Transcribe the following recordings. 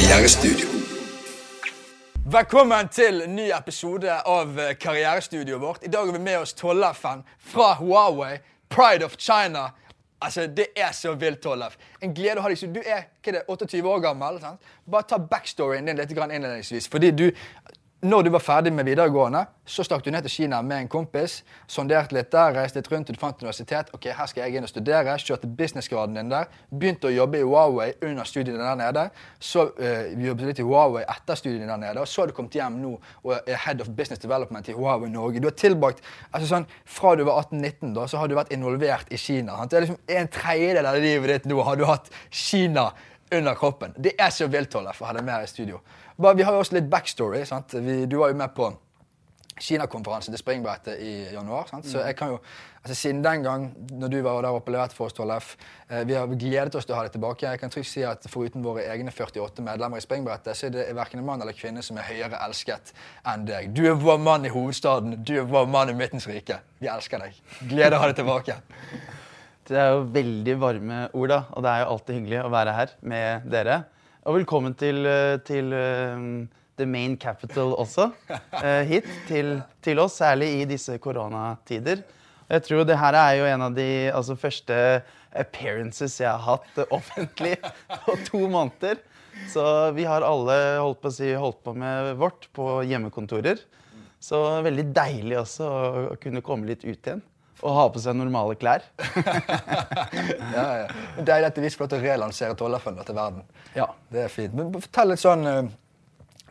Karrierestudio. Velkommen til en ny episode av eh, karrierestudioet vårt. I dag har vi med oss Tollef-en fra Huawei, Pride of China. Altså, Det er så vilt, Tollef. En glede å ha deg. Du er hva er det, 28 år gammel. sant? Bare ta backstoryen din litt innledningsvis. Fordi du, når du var ferdig med videregående, så stakk du ned til Kina med en kompis. Sonderte litt der, reiste litt rundt, du fant universitet. ok, her skal jeg inn og studere, Kjørte businessgraden din der. Begynte å jobbe i Huawei under studiene der nede. Så uh, jobbet litt i Huawei etter studiene der nede. Og så har du kommet hjem nå og er head of business development i Huawei Norge. Du har tilbrakt, altså sånn, Fra du var 18-19, da, så har du vært involvert i Kina. Sant? Det er liksom En tredjedel av livet ditt nå har du hatt Kina under kroppen. Det er så vilt, Tollef, å ha deg med her i studio. Bare, vi har jo også litt backstory. sant? Vi, du var jo med på Kina-konferansen til Springbrettet i januar. sant? Så jeg kan jo, altså Siden den gang, når du var der og leverte for oss, Tollef, eh, vi har gledet oss til å ha deg tilbake. Jeg kan trygt si at Foruten våre egne 48 medlemmer i Springbrettet, så er det verken en mann eller kvinne som er høyere elsket enn deg. Du er vår mann i hovedstaden. Du er vår mann i Midtens rike. Vi elsker deg. Gleder å ha deg tilbake. Det er jo veldig varme ord, da. Og det er jo alltid hyggelig å være her med dere. Og velkommen til, eh, til eh, the main capital også. eh, hit til, til oss, særlig i disse koronatider. Jeg tror det her er jo en av de altså, første appearances jeg har hatt offentlig på to måneder. Så vi har alle holdt på, si, holdt på med vårt på hjemmekontorer. Så veldig deilig også å kunne komme litt ut igjen. Og ha på seg normale klær. Ja, ja. Deilig at vi får lov til å relansere Tollef-en til verden. Ja. Det er fint. Men fortell litt sånn eh,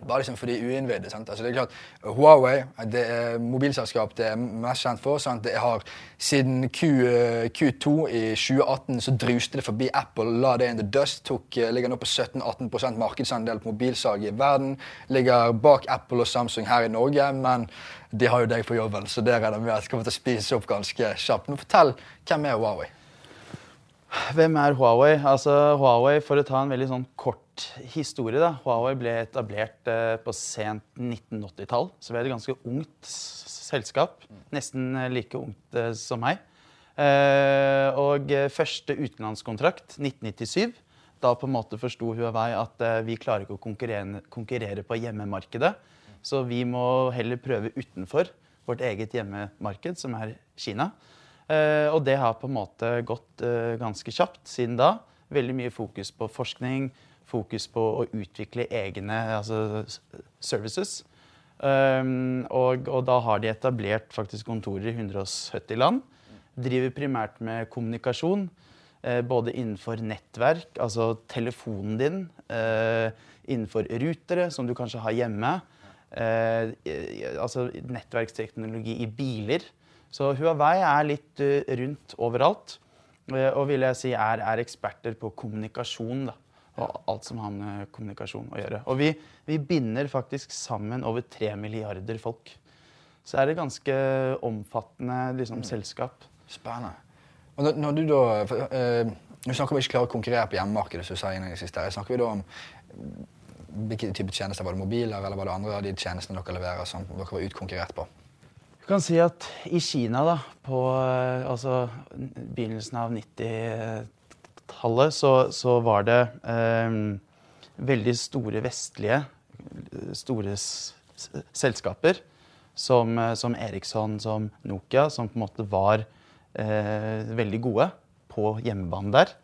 bare liksom for de uinnvidde. Altså det er klart, Huawei det er mobilselskap det er mest kjent for. sant? Det har Siden Q, eh, Q2 i 2018 så druste det forbi Apple, la det in the dust. Tok, eh, ligger nå på 17-18% markedsandel på mobilsalg i verden. Ligger bak Apple og Samsung her i Norge, men de har jo deg på jobben, så det regner med at kommer til å spise opp ganske kjapt. Men fortell, hvem er Huawei? Hvem er Huawei? Altså, Huawei, For å ta en veldig sånn kort historie da. Huawei ble etablert eh, på sent 1980-tall. Så vi er et ganske ungt selskap. Nesten eh, like ungt eh, som meg. Og første utenlandskontrakt 1997. Da på en måte forsto Huawei at vi klarer ikke å konkurrere, konkurrere på hjemmemarkedet. Så vi må heller prøve utenfor vårt eget hjemmemarked, som er Kina. Og det har på en måte gått ganske kjapt siden da. Veldig mye fokus på forskning, fokus på å utvikle egne altså, services. Um, og, og da har de etablert faktisk kontorer i 170 land. Driver primært med kommunikasjon, eh, både innenfor nettverk, altså telefonen din, eh, innenfor rutere, som du kanskje har hjemme, eh, altså nettverksteknologi i biler. Så Huawei er litt rundt overalt. Og vil jeg si er, er eksperter på kommunikasjon. da. Og alt som har med kommunikasjon å gjøre. Og vi, vi binder faktisk sammen over tre milliarder folk. Så er det ganske omfattende liksom, selskap. Spennende. Og når, du da eh, Nå snakker vi ikke klare å konkurrere på hjemmemarkedet. du sa innledningsvis der. Snakker vi da om hvilke type tjenester? Var det mobiler, eller var det andre av de tjenestene dere leverer som dere var utkonkurrert på? Du kan si at i Kina, da, på eh, altså, begynnelsen av 90-tallet, så, så var det eh, veldig store vestlige, store selskaper som, eh, som Ericsson, som Nokia, som på en måte var eh, veldig gode på hjemmebane der.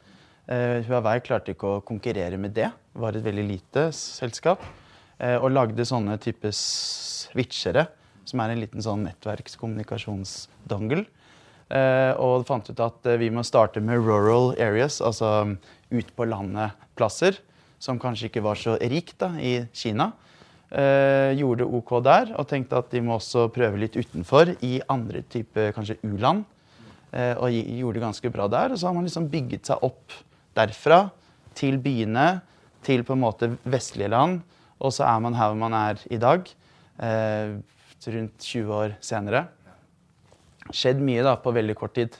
Eh, Huawei klarte ikke å konkurrere med det. Var et veldig lite selskap. Eh, og lagde sånne type switchere, som er en liten sånn nettverkskommunikasjonsdongle. Eh, og fant ut at eh, vi må starte med rural areas, altså um, ut på landet-plasser, som kanskje ikke var så rikt da, i Kina. Eh, gjorde OK der, og tenkte at de må også prøve litt utenfor, i andre type kanskje u-land. Eh, og gjorde det ganske bra der. Og så har man liksom bygget seg opp derfra til byene, til på en måte vestlige land. Og så er man her man er i dag, eh, rundt 20 år senere. Skjedd mye da på veldig kort tid.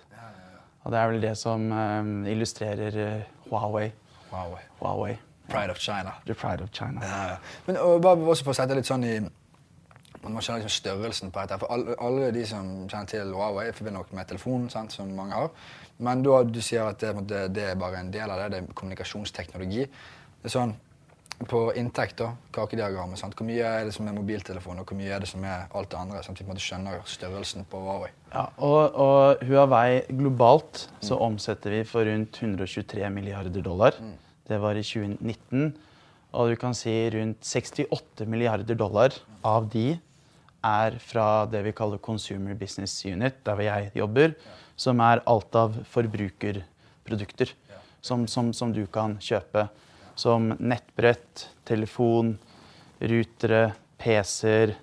Og det er vel det som eh, illustrerer uh, Huawei. Huawei. Huawei. Pride of China. The pride of China. Ja. Men og, bare også for å sette litt sånn i Man må kjenne liksom størrelsen på dette. For alle, alle de som kjenner til Huawei, forbinder nok med telefonen, sant, som mange har. Men da du sier at det, det er bare en del av det, det er kommunikasjonsteknologi. Det er sånn, på inntekt, da, kakediagrammet, sant? hvor mye er det som er mobiltelefon, og hvor mye er det som er alt det andre? Sant? vi måtte skjønne størrelsen på Huawei. Ja, og, og Huawei globalt så omsetter vi for rundt 123 milliarder dollar. Det var i 2019. Og du kan si rundt 68 milliarder dollar av de er fra det vi kaller Consumer Business Unit, der hvor jeg jobber, som er alt av forbrukerprodukter som, som, som du kan kjøpe. Som nettbrett, telefon, rutere, PC-er,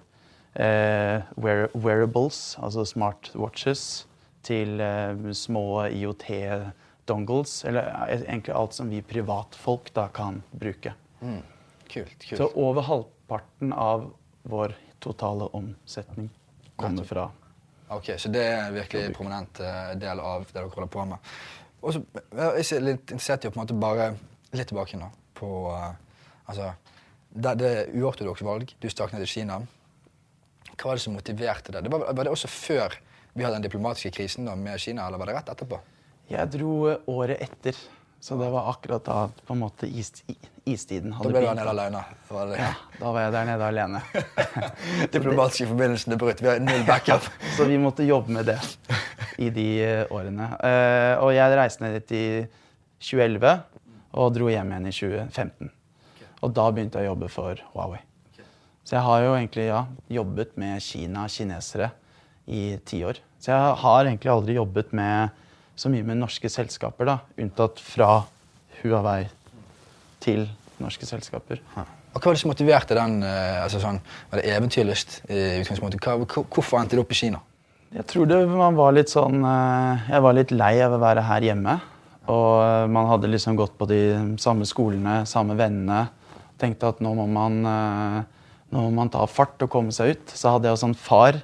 eh, wear wearables, altså smartwatches, til eh, små IOT-dongles. Eller eh, egentlig alt som vi privatfolk da kan bruke. Kult. kult. Så over halvparten av vår totale omsetning kommer fra Ok, Så det er en virkelig prominent eh, del av det dere holder på med. Og så jeg er litt interessert i å på en måte bare litt tilbake nå på eh, altså, det, det er uortodokse valg. Du stakk ned til Kina. Hva var det som motiverte det? det var, var det også før vi hadde den diplomatiske krisen da, med Kina, eller var det rett etterpå? Jeg dro eh, året etter. Så det var akkurat da på en måte is, hadde begynt. Da ble du der nede alene. Det? Ja, da var jeg der nede alene. Diplomatiske forbindelsene brutt. Vi har null backup. Så vi måtte jobbe med det i de eh, årene. Og jeg reiste ned dit i 2011 og dro hjem igjen i 2015. Og da begynte jeg å jobbe for Huawei. Så jeg har jo egentlig ja, jobbet med Kina, kinesere, i ti år. Så jeg har egentlig aldri jobbet med så mye med norske selskaper, da, unntatt fra Huawei til norske selskaper. Og Hva var det som motiverte den? eh, altså sånn, Var det eventyrlyst? i utgangspunktet? Hvor- hvorfor endte du opp i Kina? Jeg tror det man var litt sånn eh, Jeg var litt lei av å være her hjemme. Og eh, man hadde liksom gått på de samme skolene, samme vennene. Tenkte at nå må man, eh, nå må man ta fart og komme seg ut. Så hadde jeg også en far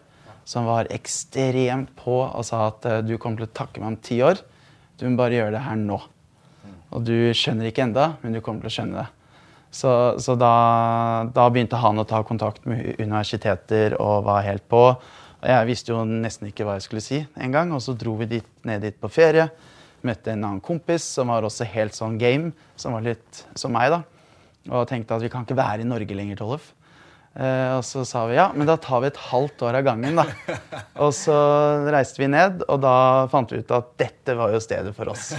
som var ekstremt på og sa at eh, du kommer til å takke meg om ti år. Du må bare gjøre det her nå. Og du skjønner ikke enda, men du kommer til å skjønne det. Så, så da, da begynte han å ta kontakt med universiteter og var helt på. Og jeg visste jo nesten ikke hva jeg skulle si engang. Og så dro vi dit, ned dit på ferie. Møtte en annen kompis som var også helt sånn game, som var litt som meg. da. Og tenkte at vi kan ikke være i Norge lenger, Tollef. Eh, og så sa vi ja, men da tar vi et halvt år av gangen, da. Og så reiste vi ned, og da fant vi ut at dette var jo stedet for oss.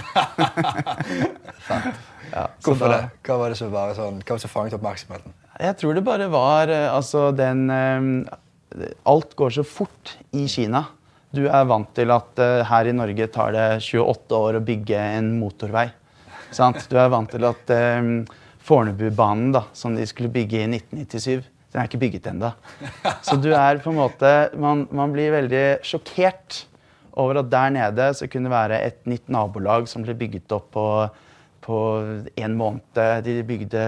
ja, Hvorfor da- det? Hva var det som, var sånn, hva var det som fanget oppmerksomheten? Jeg tror det bare var eh, altså den eh, Alt går så fort i Kina. Du er vant til at uh, her i Norge tar det 28 år å bygge en motorvei. Sant? Du er vant til at um, Fornebubanen, som de skulle bygge i 1997, den er ikke bygget ennå. Så du er på en måte man, man blir veldig sjokkert over at der nede så kunne det være et nytt nabolag som ble bygget opp på, på en måned. De bygde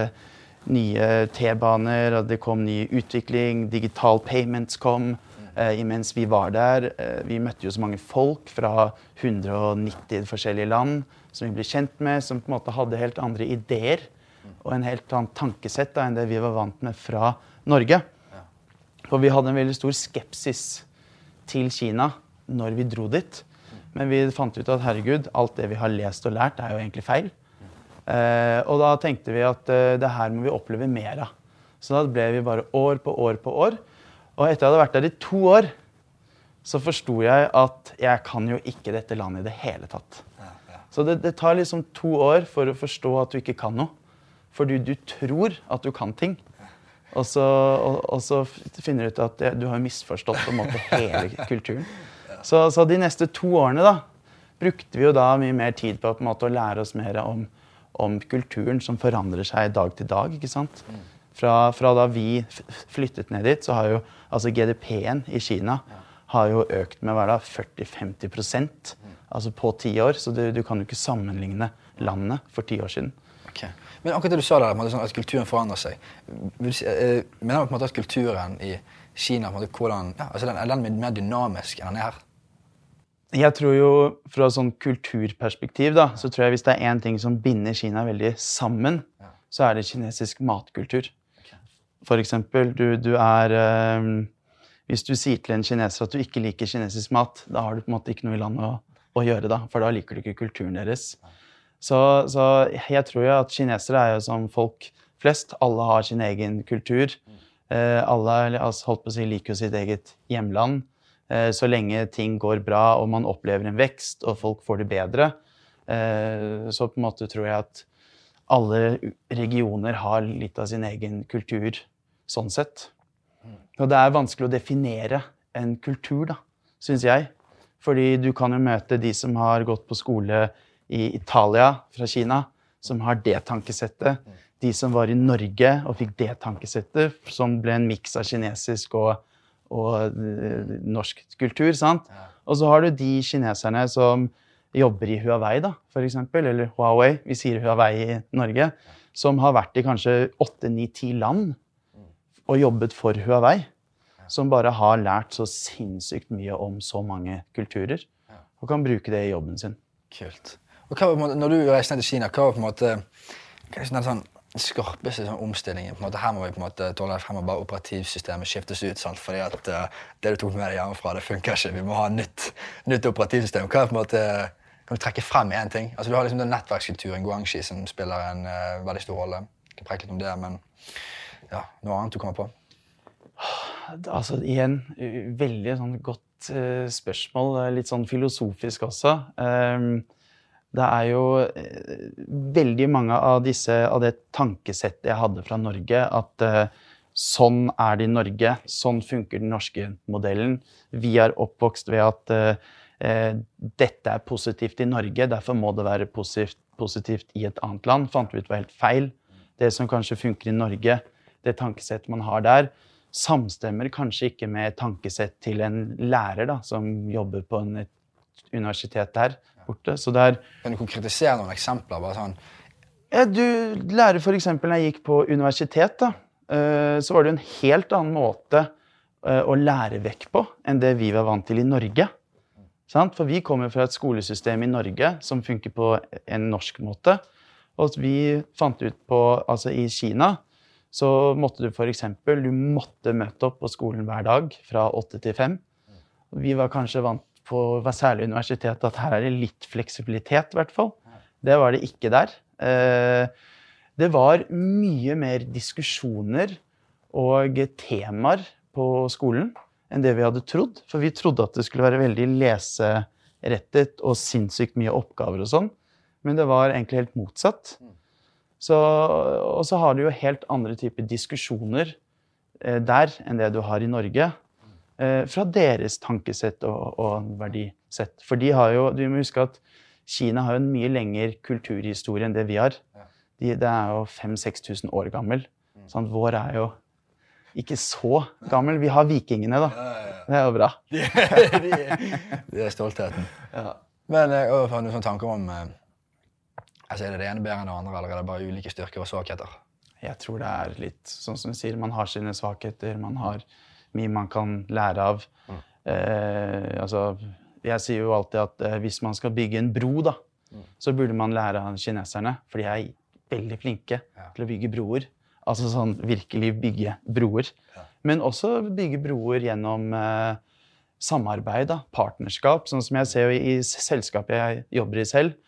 nye T-baner, og det kom ny utvikling. Digital payments kom. Eh, imens vi var der. Eh, vi møtte jo så mange folk fra 190 forskjellige land som vi ble kjent med, som på en måte hadde helt andre ideer og en helt annen tankesett da, enn det vi var vant med fra Norge. For vi hadde en veldig stor skepsis til Kina når vi dro dit. Men vi fant ut at herregud, alt det vi har lest og lært, er jo egentlig feil. Eh, og da tenkte vi at eh, det her må vi oppleve mer av. Så da ble vi bare år på år på år. Og etter jeg hadde vært der i to år, så forsto jeg at jeg kan jo ikke dette landet i det hele tatt. Så det, det tar liksom to år for å forstå at du ikke kan noe. Fordi du tror at du kan ting. Og så, og, og så finner du ut at du har misforstått på en måte hele kulturen. Så, så de neste to årene da, brukte vi jo da mye mer tid på, på måte, å lære oss mer om, om kulturen som forandrer seg dag til dag. ikke sant? Fra, fra da vi flyttet ned dit, så har jo altså GDP-en i Kina har jo økt med 40-50% altså på ti år. Så du, du kan jo ikke sammenligne landene for ti år siden. Okay. Men akkurat det du sa der, sånn at kulturen forandrer seg. Eh, mener du at kulturen i Kina hvordan, ja, altså den, er den mer dynamisk enn den er her? Jeg tror jo fra sånn kulturperspektiv, da, så tror jeg hvis det er én ting som binder Kina veldig sammen, så er det kinesisk matkultur. Eksempel, du, du er eh, Hvis du sier til en kineser at du ikke liker kinesisk mat, da har du på en måte ikke noe i landet å, å gjøre, da, for da liker du ikke kulturen deres. Så, så jeg tror jo at kinesere er jo som folk flest. Alle har sin egen kultur. Eh, alle altså, holdt på å si, liker jo sitt eget hjemland. Eh, så lenge ting går bra og man opplever en vekst og folk får det bedre, eh, så på en måte tror jeg at alle regioner har litt av sin egen kultur sånn sett. Og det er vanskelig å definere en kultur, da, syns jeg. Fordi du kan jo møte de som har gått på skole i Italia fra Kina, som har det tankesettet. De som var i Norge og fikk det tankesettet, som ble en miks av kinesisk og, og uh, norsk kultur. sant? Og så har du de kineserne som jobber i Huawei, da, for eksempel, eller Huawei, vi sier Huawei i Norge, som har vært i kanskje åtte, ni, ti land og jobbet for Huawei. Som bare har lært så sinnssykt mye om så mange kulturer. Og kan bruke det i jobben sin. Kult. Og hva når du reiste ned til Kina, hva var på en måte hva er sånn, sånn skarpeste sånn, omstillingen? På en måte, her må vi på en måte tåle her må bare operativsystemet skiftes ut. Sant? fordi at uh, det du tok med deg hjemmefra, det funker ikke. Vi må ha nytt, nytt operativsystem. Hva er på en måte kan du trekke frem én ting? Altså, du har liksom den nettverkskulturen Guangxi som spiller en uh, veldig stor rolle. Jeg kan preke litt om det, men ja, noe annet du kommer på? Altså, igjen, veldig sånn godt uh, spørsmål. Litt sånn filosofisk også. Um, det er jo uh, veldig mange av disse, av det tankesettet jeg hadde fra Norge, at sånn er det i Norge, sånn funker den norske modellen. Vi er oppvokst ved at dette er positivt i Norge, derfor må det være positivt, positivt, i et annet land. Fant vi ut var helt feil. Det som kanskje funker i Norge, det tankesettet man har der, samstemmer kanskje ikke med tankesett til en lærer da, som jobber på en, et universitet der borte. Så det er, kan du konkretisere noen eksempler? bare sånn? Ja, du lærer f.eks. når jeg gikk på universitet, da, eh, så var det en helt annen måte eh, å lære vekk på enn det vi var vant til i Norge. For vi kommer fra et skolesystem i Norge som funker på en norsk måte. Og vi fant ut på Altså i Kina så måtte du f.eks. Du måtte møte opp på skolen hver dag fra åtte til fem. Vi var kanskje vant på særlig universitetet at her er det litt fleksibilitet, i hvert fall. Det var det ikke der. Eh, det var mye mer diskusjoner og temaer på skolen enn det vi hadde trodd. For vi trodde at det skulle være veldig leserettet og sinnssykt mye oppgaver og sånn. Men det var egentlig helt motsatt. Så, og så har du jo helt andre typer diskusjoner eh, der enn det du har i Norge. Eh, fra deres tankesett og, og, verdisett. For de har jo, du må huske at Kina har jo en mye lengre kulturhistorie enn det vi har. De, det er jo 5000-6000 år gammel. Sånn, vår er jo ikke så gammel. Vi har vikingene, da. Det er jo bra. Det de, er stoltheten. Men jeg har du noen tanker om eh, altså Er det det ene bedre enn det andre, eller er det bare ulike styrker og svakheter? Jeg tror det er litt sånn som du sier, man har sine svakheter. Man har mye man kan lære av. Mm. Eh, altså, jeg sier jo alltid at eh, hvis man skal bygge en bro, da, mm. så burde man lære av kineserne. For de er veldig flinke ja. til å bygge broer. Altså sånn virkelig bygge broer. Ja. Men også bygge broer gjennom eh, samarbeid, da, partnerskap. Sånn som jeg ser i selskapet jeg jobber i selv.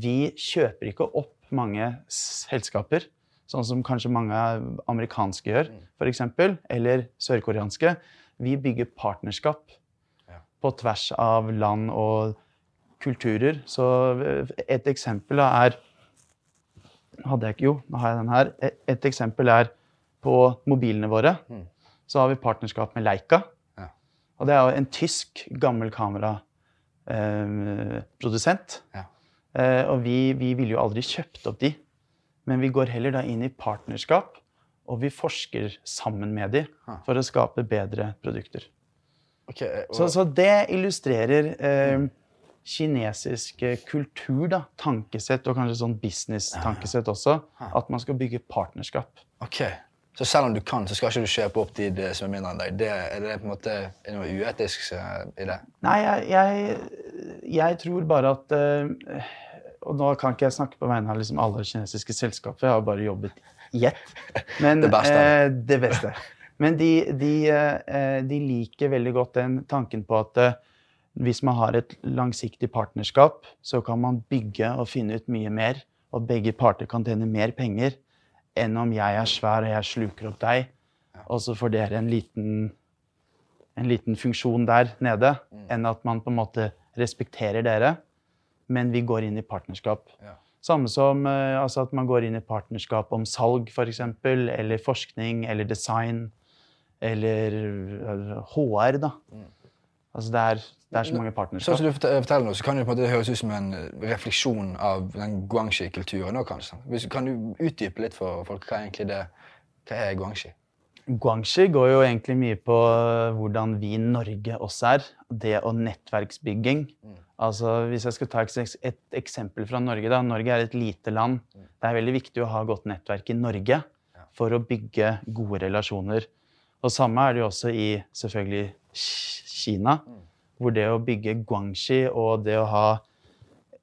Vi kjøper ikke opp mange selskaper, sånn som kanskje mange amerikanske gjør, mm. f.eks., eller sørkoreanske. Vi bygger partnerskap på tvers av land og kulturer. Så eh, et eksempel er hadde jeg ikke Jo, nå har jeg den her. Et, et eksempel er på mobilene våre. Mm. Så har vi partnerskap med Leica. Og det er jo en tysk, gammel kameraprodusent. Eh, ja. Eh, og vi, vi ville jo aldri kjøpt opp de. Men vi går heller da inn i partnerskap, og vi forsker sammen med de for å skape bedre produkter. Okay, og... så, så, det illustrerer eh, kinesisk kultur, da, tankesett og kanskje sånn business-tankesett også, at man skal bygge partnerskap. Ok, Så selv om du kan, så skal ikke du kjøpe opp de som er mindre enn deg? Det, er det på en måte noe uetisk eh, i det? Nei, jeg, jeg, jeg tror bare at uh, Og nå kan ikke jeg snakke på vegne av liksom alle kinesiske selskaper, jeg har bare jobbet i ett. Men, det beste. Uh, det beste. Men de, de, uh, de, liker veldig godt den tanken på at hvis man har et langsiktig partnerskap, så kan man bygge og finne ut mye mer, og begge parter kan tjene mer penger enn om jeg er svær og jeg sluker opp deg, og så får dere en liten, en liten funksjon der nede, enn at man på en måte respekterer dere, men vi går inn i partnerskap. Ja. Samme som eh, altså at man går inn i partnerskap om salg, f.eks., eller forskning, eller design, eller eh, HR, da. Altså det er, det er så mange Sånn partnerskap. som du forteller nå, så kan det høres ut som en eh, refleksjon av den guangxi-kulturen kan du utdype litt for folk hva egentlig det Hva er guangxi? Guangxi går jo egentlig mye på øh, hvordan vi i Norge også er. Det og nettverksbygging. Altså, Hvis jeg skal ta et, eksempel fra Norge da. Norge er et lite land. Det er veldig viktig å ha godt nettverk i Norge for å bygge gode relasjoner. Og samme er det jo også i selvfølgelig Kina, hvor det å bygge guangxi og det å ha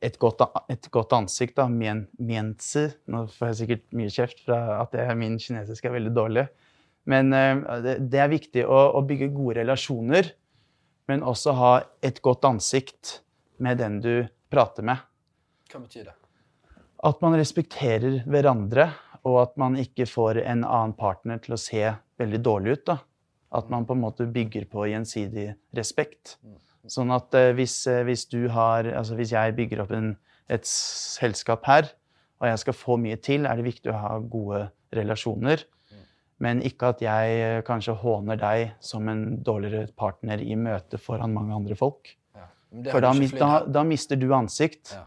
et godt, et godt ansikt, da, mien, mienzi Nå får jeg sikkert mye kjeft fra at det, min kinesisk er veldig dårlig. Men eh, det, det er viktig å, å bygge gode relasjoner, men også ha et godt ansikt med den du prater med. Hva betyr det? At man respekterer hverandre, og at man ikke får en annen partner til å se veldig dårlig ut. da. At man på en måte bygger på gjensidig respekt. Sånn at eh, hvis, eh, hvis du har Altså hvis jeg bygger opp en, et selskap her, og jeg skal få mye til, er det viktig å ha gode relasjoner. Men ikke at jeg eh, kanskje håner deg som en dårligere partner i møte foran mange andre folk. Ja. For da, da, da mister du ansikt. Ja.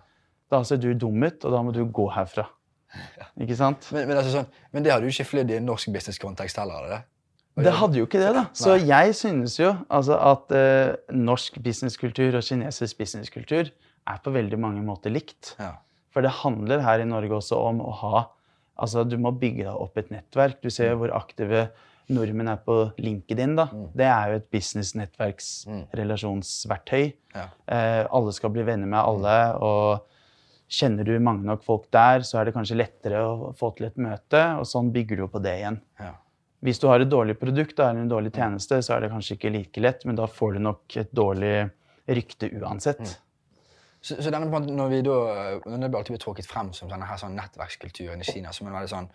Da ser du dum ut, og da må du gå herfra. Ikke sant? Men, men, altså sånn, men det har du ikke flydd i en norsk businesskontekst heller? du det? Hadde jo ikke det, da. Så jeg synes jo altså, at eh, norsk businesskultur og kinesisk businesskultur er på veldig mange måter likt. Ja. For det handler her i Norge også om å ha Altså, du må bygge deg opp et nettverk. Du ser jo hvor aktive nordmenn er på LinkedIn. da. Det er jo et business-nettverksrelasjonsverktøy. Ja. Eh, alle skal bli venner med alle. og Kjenner du mange nok folk der, så er det kanskje lettere å få til et møte. og Sånn bygger du jo på det igjen. Ja. Hvis du har et dårlig produkt eller en dårlig tjeneste, så er det kanskje ikke like lett, men da får du nok et dårlig rykte uansett. Så, så denne, når vi da, når det alltid tråkket frem som denne her sånn nettverkskulturen i Kina, som er veldig sånn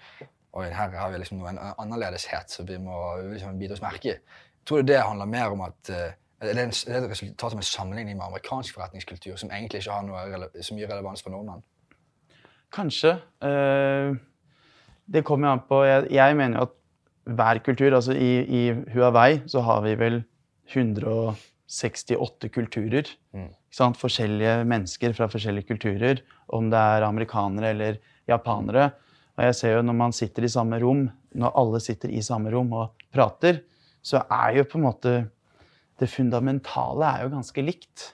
Oi, her har vi liksom noe annerledeshet som vi må liksom bite oss merke i. Tror du det handler mer om at er det, er et resultat som en sammenligning med amerikansk forretningskultur, som egentlig ikke har noe så mye relevans for nordmenn? Kanskje. Uh, det kommer jo an på Jeg, jeg mener jo at hver kultur Altså i, i Huawei så har vi vel 168 kulturer. Sant? Forskjellige mennesker fra forskjellige kulturer. Om det er amerikanere eller japanere. Og jeg ser jo når man sitter i samme rom, når alle sitter i samme rom og prater, så er jo på en måte Det fundamentale er jo ganske likt.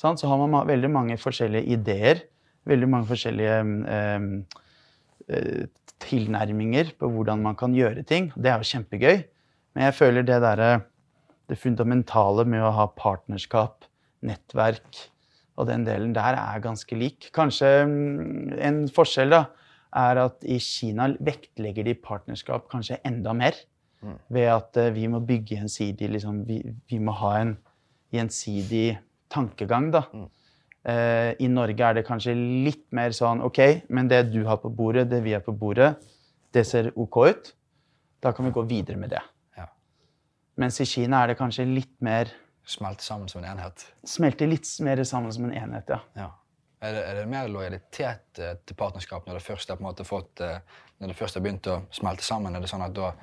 Sant? Så har man veldig mange forskjellige ideer. Veldig mange forskjellige eh, eh, tilnærminger på hvordan man kan gjøre ting. Det er jo kjempegøy. Men jeg føler det derre Det fundamentale med å ha partnerskap, nettverk og den delen der er ganske lik. Kanskje mm, en forskjell da, er at i Kina vektlegger de partnerskap kanskje enda mer. Ved at eh, vi må bygge gjensidig liksom, vi, vi må ha en gjensidig tankegang, da. Eh, I Norge er det kanskje litt mer sånn OK, men det du har på bordet, det vi har på bordet, det ser OK ut. Da kan vi gå videre med det. Ja. Mens i Kina er det kanskje litt mer Smelte sammen som en enhet? Smelter litt mer sammen som en enhet, ja. Ja. Er det, er det mer lojalitet eh, til partnerskap når det først er på en måte fått, eh, når det først har begynt å smelte sammen? Er det sånn at da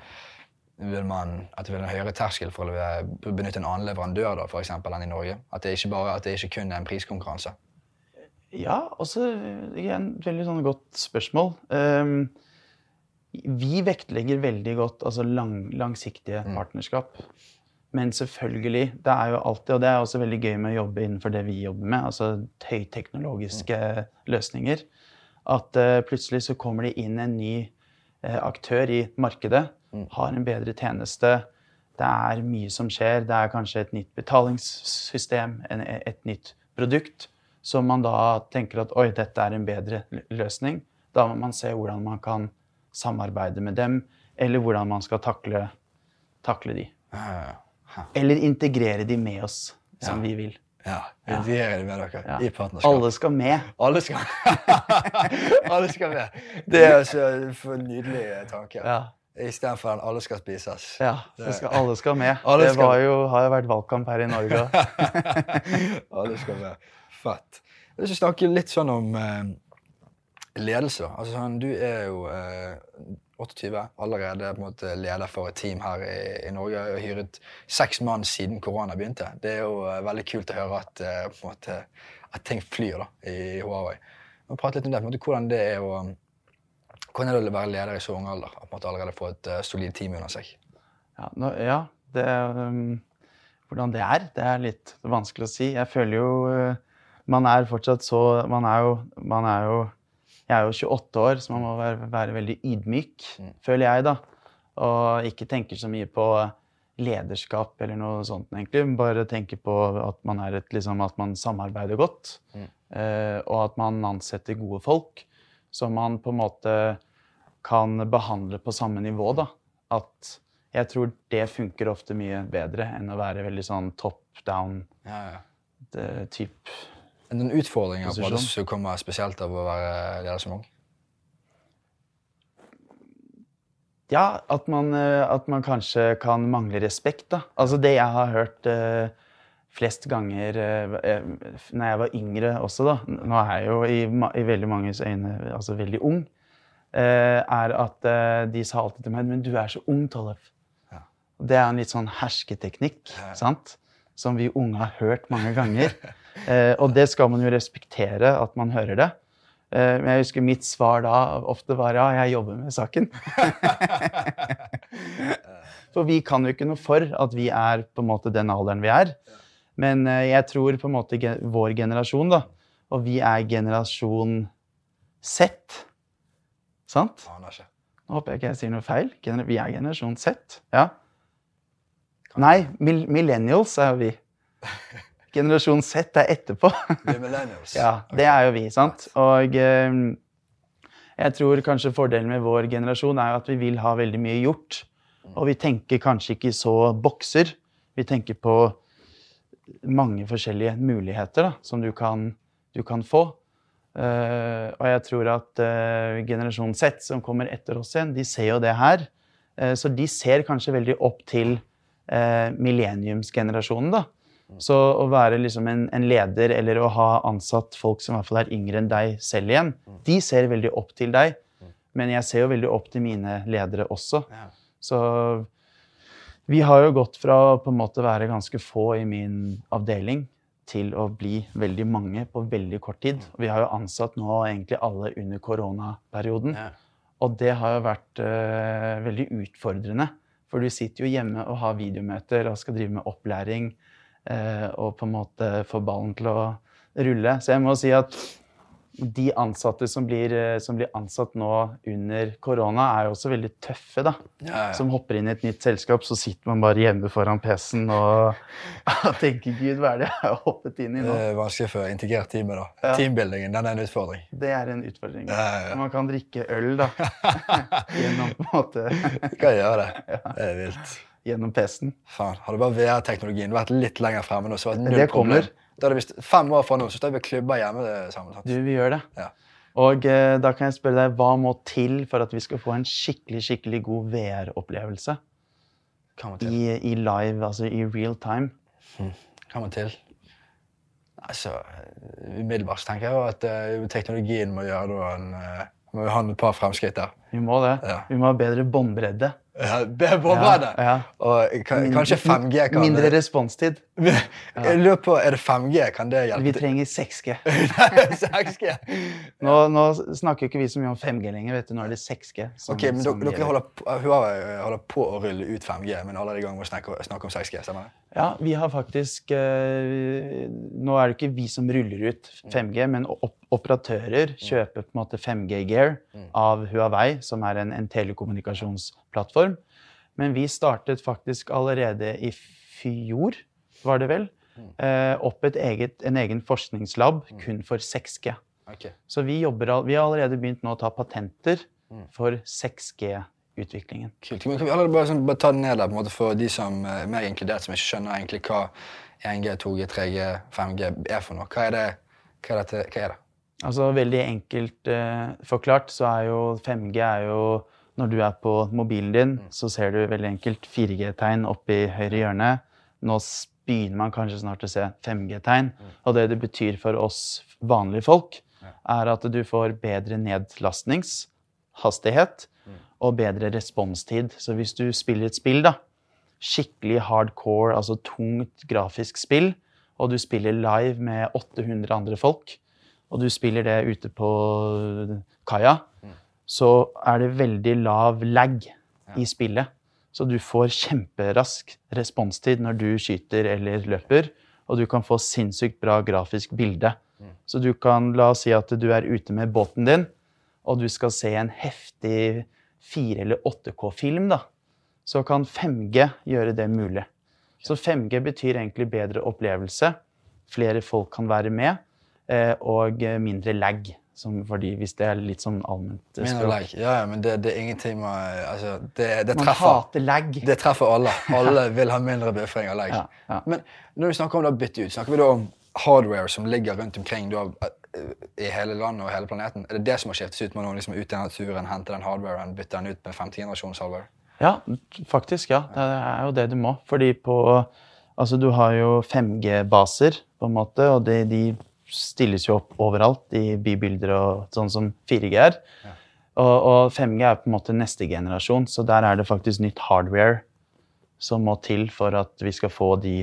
vil man at det vil en høyere terskel for å benytte en annen leverandør da, for eksempel, enn i Norge? At det ikke, bare, at det ikke kun er en priskonkurranse? Ja, også igjen, veldig sånn godt spørsmål. Um, vi vektlegger veldig godt altså lang, langsiktige partnerskap. Men selvfølgelig, det er jo alltid, og det er også veldig gøy med å jobbe innenfor det vi jobber med, altså høyteknologiske løsninger, at uh, plutselig så kommer det inn en ny uh, aktør i markedet, har en bedre tjeneste. Det er mye som skjer. Det er kanskje et nytt betalingssystem, en, et nytt produkt, som man da tenker at oi, dette er en bedre løsning. Da må man se hvordan man kan samarbeide med dem, eller hvordan man skal takle, takle de. Eller integrere de med oss, som Ja. vi vil. Ja, Integrere de med dere Ja. i partnerskap. Alle skal med. Alle skal Alle skal med. Det er altså en nydelig tanke. Ja. Istedenfor den 'alle skal spises'. Ja, skal, alle skal med. Alle det skal- var jo, har jo vært valgkamp her i Norge. Alle skal med. Fett. Jeg vil snakke litt sånn om eh, ledelse. Altså, sånn, du er jo eh, 28, allerede på en måte leder for et team her i, i Norge. Jeg har hyret seks mann siden korona begynte. Det er jo eh, veldig kult å høre at, på en måte, at ting flyr da, i Huawei. Vi prate litt om det, på en måte, hvordan det er å hvordan er det å være leder i så ung alder? At man allerede får et uh, solid team under seg. Ja, nå, ja det, um, hvordan det er, det er litt vanskelig å si. Jeg føler jo uh, Man er fortsatt så Man er jo, man er jo Jeg er jo 28 år, så man må være, være veldig ydmyk, føler jeg, da. Og ikke tenke så mye på lederskap eller noe sånt, egentlig. Bare tenke på at man, er et, liksom, at man samarbeider godt. eh, og at man ansetter gode folk. Som man på en måte kan behandle på samme nivå. da. At jeg tror det funker ofte mye bedre enn å være veldig sånn top down Ja, ja. det typ. Er det noen utfordringer på det som kommer spesielt av å være leder som ung? Ja, at man, eh, at man kanskje kan mangle respekt, da. Altså det jeg har hørt eh, flest ganger eh, eh, når jeg var yngre også, da. Nå er jeg jo i, i veldig manges øyne altså veldig ung. Eh, er at de sa alltid til meg Men du er så ung, Tollef. Ja. Det er en litt sånn hersketeknikk, sant? Som vi unge har hørt mange ganger. Eh, og det skal man jo respektere at man hører det. Men jeg husker mitt svar da ofte var ja, jeg jobber med saken. For vi kan jo ikke noe for at vi er på en måte den alderen vi er. Men eh, jeg tror på en måte vår generasjon, da, og vi er generasjon Z. Sant? Nå håper jeg ikke jeg sier noe feil. Vi er generasjon Z. Ja. Nei, millennials er jo vi. Generasjon Z er etterpå. Vi er millennials. Ja, det er jo vi, sant? Og eh, jeg tror kanskje fordelen med vår generasjon er at vi vil ha veldig mye gjort. Og vi tenker kanskje ikke så bokser. Vi tenker på mange forskjellige muligheter da, som du kan, du kan få. Uh, og jeg tror at uh, generasjon Z, som kommer etter oss igjen, de ser jo det her. Uh, så de ser kanskje veldig opp til millenniumsgenerasjonen. da. Så å være liksom en, en leder eller å ha ansatt folk som i hvert fall er yngre enn deg selv igjen, de ser veldig opp til deg. Men jeg ser jo veldig opp til mine ledere også. Så vi har jo gått fra å være ganske få i min avdeling til å bli veldig mange på veldig kort tid. Og vi har jo ansatt nå egentlig alle under koronaperioden. Ja. Og det har jo vært uh, veldig utfordrende. For du sitter jo hjemme og har videomøter og skal drive med opplæring uh, og på en måte få ballen til å rulle. Så jeg må si at de ansatte som blir, eh, som blir ansatt nå under korona, er jo også veldig tøffe, da. Ja, ja. Som hopper inn i et nytt selskap, så sitter man bare hjemme foran PC-en og, tenker Gud, hva er det jeg har hoppet inn i Det nå? er vanskelig for integrert teamet. da. Ja. Teambuildingen den er en utfordring. Det er en utfordring. Ja. Man kan drikke øl, da. Gjennom på en måte kan gjøre det. Det er vilt. Gjennom PC-en. Faen, Hadde bare VR-teknologien vært litt lenger fremme nå, så var det null problem. kommer. Da er det st- Fem år fra nå så står vi og klubber hjemme sammen. Du, vi gjør det. Ja. Og eh, da kan jeg spørre deg, hva må til for at vi skal få en skikkelig, skikkelig god VR-opplevelse? I, I live, altså i real time. Hva må til? Altså, Umiddelbart tenker jeg at uh, teknologien må gjøre en eh, må ha et par fremskritt der. Vi må det. Ja. Vi må ha bedre båndbredde. Ja, bedre båndbredde! Ja, ja. Og ka- kanskje 5G kan Mindre responstid. Jeg lurer på, Er det 5G? Kan det hjelpe? Vi trenger 6G. Nei, 6G. Nå, nå snakker ikke vi så mye om 5G lenger. vet du. Nå er det 6G. som- Ok, men dere, dere gjelder. holder, på- Huawei holder på å rulle ut 5G, men alle er i gang med å snakke, snakke om 6G. stemmer det? Ja, vi har faktisk eh, Nå er det ikke vi som ruller ut 5G, men op operatører kjøper på en måte 5G-gear av Huawei, som er en, en telekommunikasjonsplattform. Men vi startet faktisk allerede i fjor, var det vel, eh, opp et eget, en egen forskningslab kun for 6G. Okay. Så vi, jobber, vi har allerede begynt nå å ta patenter for 6G-utviklingen. Kult. Men kan vi allerede bare, sånn, bare ta det ned der på en måte for de som eh, er mer inkludert, som ikke skjønner egentlig hva 1G, 2G, 3G, 5G er for noe? Hva er det? Hva er det? Hva er det? Altså Veldig enkelt eh, forklart så er jo 5G er jo Når du er på mobilen din, så ser du veldig enkelt 4G-tegn oppe i høyre hjørne. Nå begynner man kanskje snart å se 5G-tegn. Og det det betyr for oss vanlige folk, er at du får bedre nedlastningshastighet og bedre responstid. Så hvis du spiller et spill, da, skikkelig hardcore, altså tungt grafisk spill, og du spiller live med 800 andre folk, og du spiller det ute på kaia, så er det veldig lav lag i spillet. Så du får kjemperask responstid når du skyter eller løper, og du kan få sinnssykt bra grafisk bilde. Så du kan, la oss si at du er ute med båten din, og du skal se en heftig 4- eller 8K-film, da, så kan 5G gjøre det mulig. Så 5G betyr egentlig bedre opplevelse. Flere folk kan være med, eh, og eh, mindre lag. Som fordi hvis det er litt sånn allment eh, språk. like. Ja, ja, men det, det er ingenting med altså, det, det, Man treffer, hater legg. det treffer alle. Alle vil ha mindre buffering av legg. Ja, ja. Men når vi snakker om å bytte ut, snakker vi da om hardware som ligger rundt omkring da, eh, i hele landet og hele planeten? Er det det som har skiftet ut med noen liksom, ut i naturen, hente den hardwaren, bytte den ut med femte generasjons hardware? Ja, faktisk. ja. Det er jo det du må. Fordi på Altså, du har jo 5G-baser, på en måte, og de, de stilles jo opp overalt i bybilder og sånn som 4G er. Og, og 5G er på en måte neste generasjon, så der er det faktisk nytt hardware som må til for at vi skal få de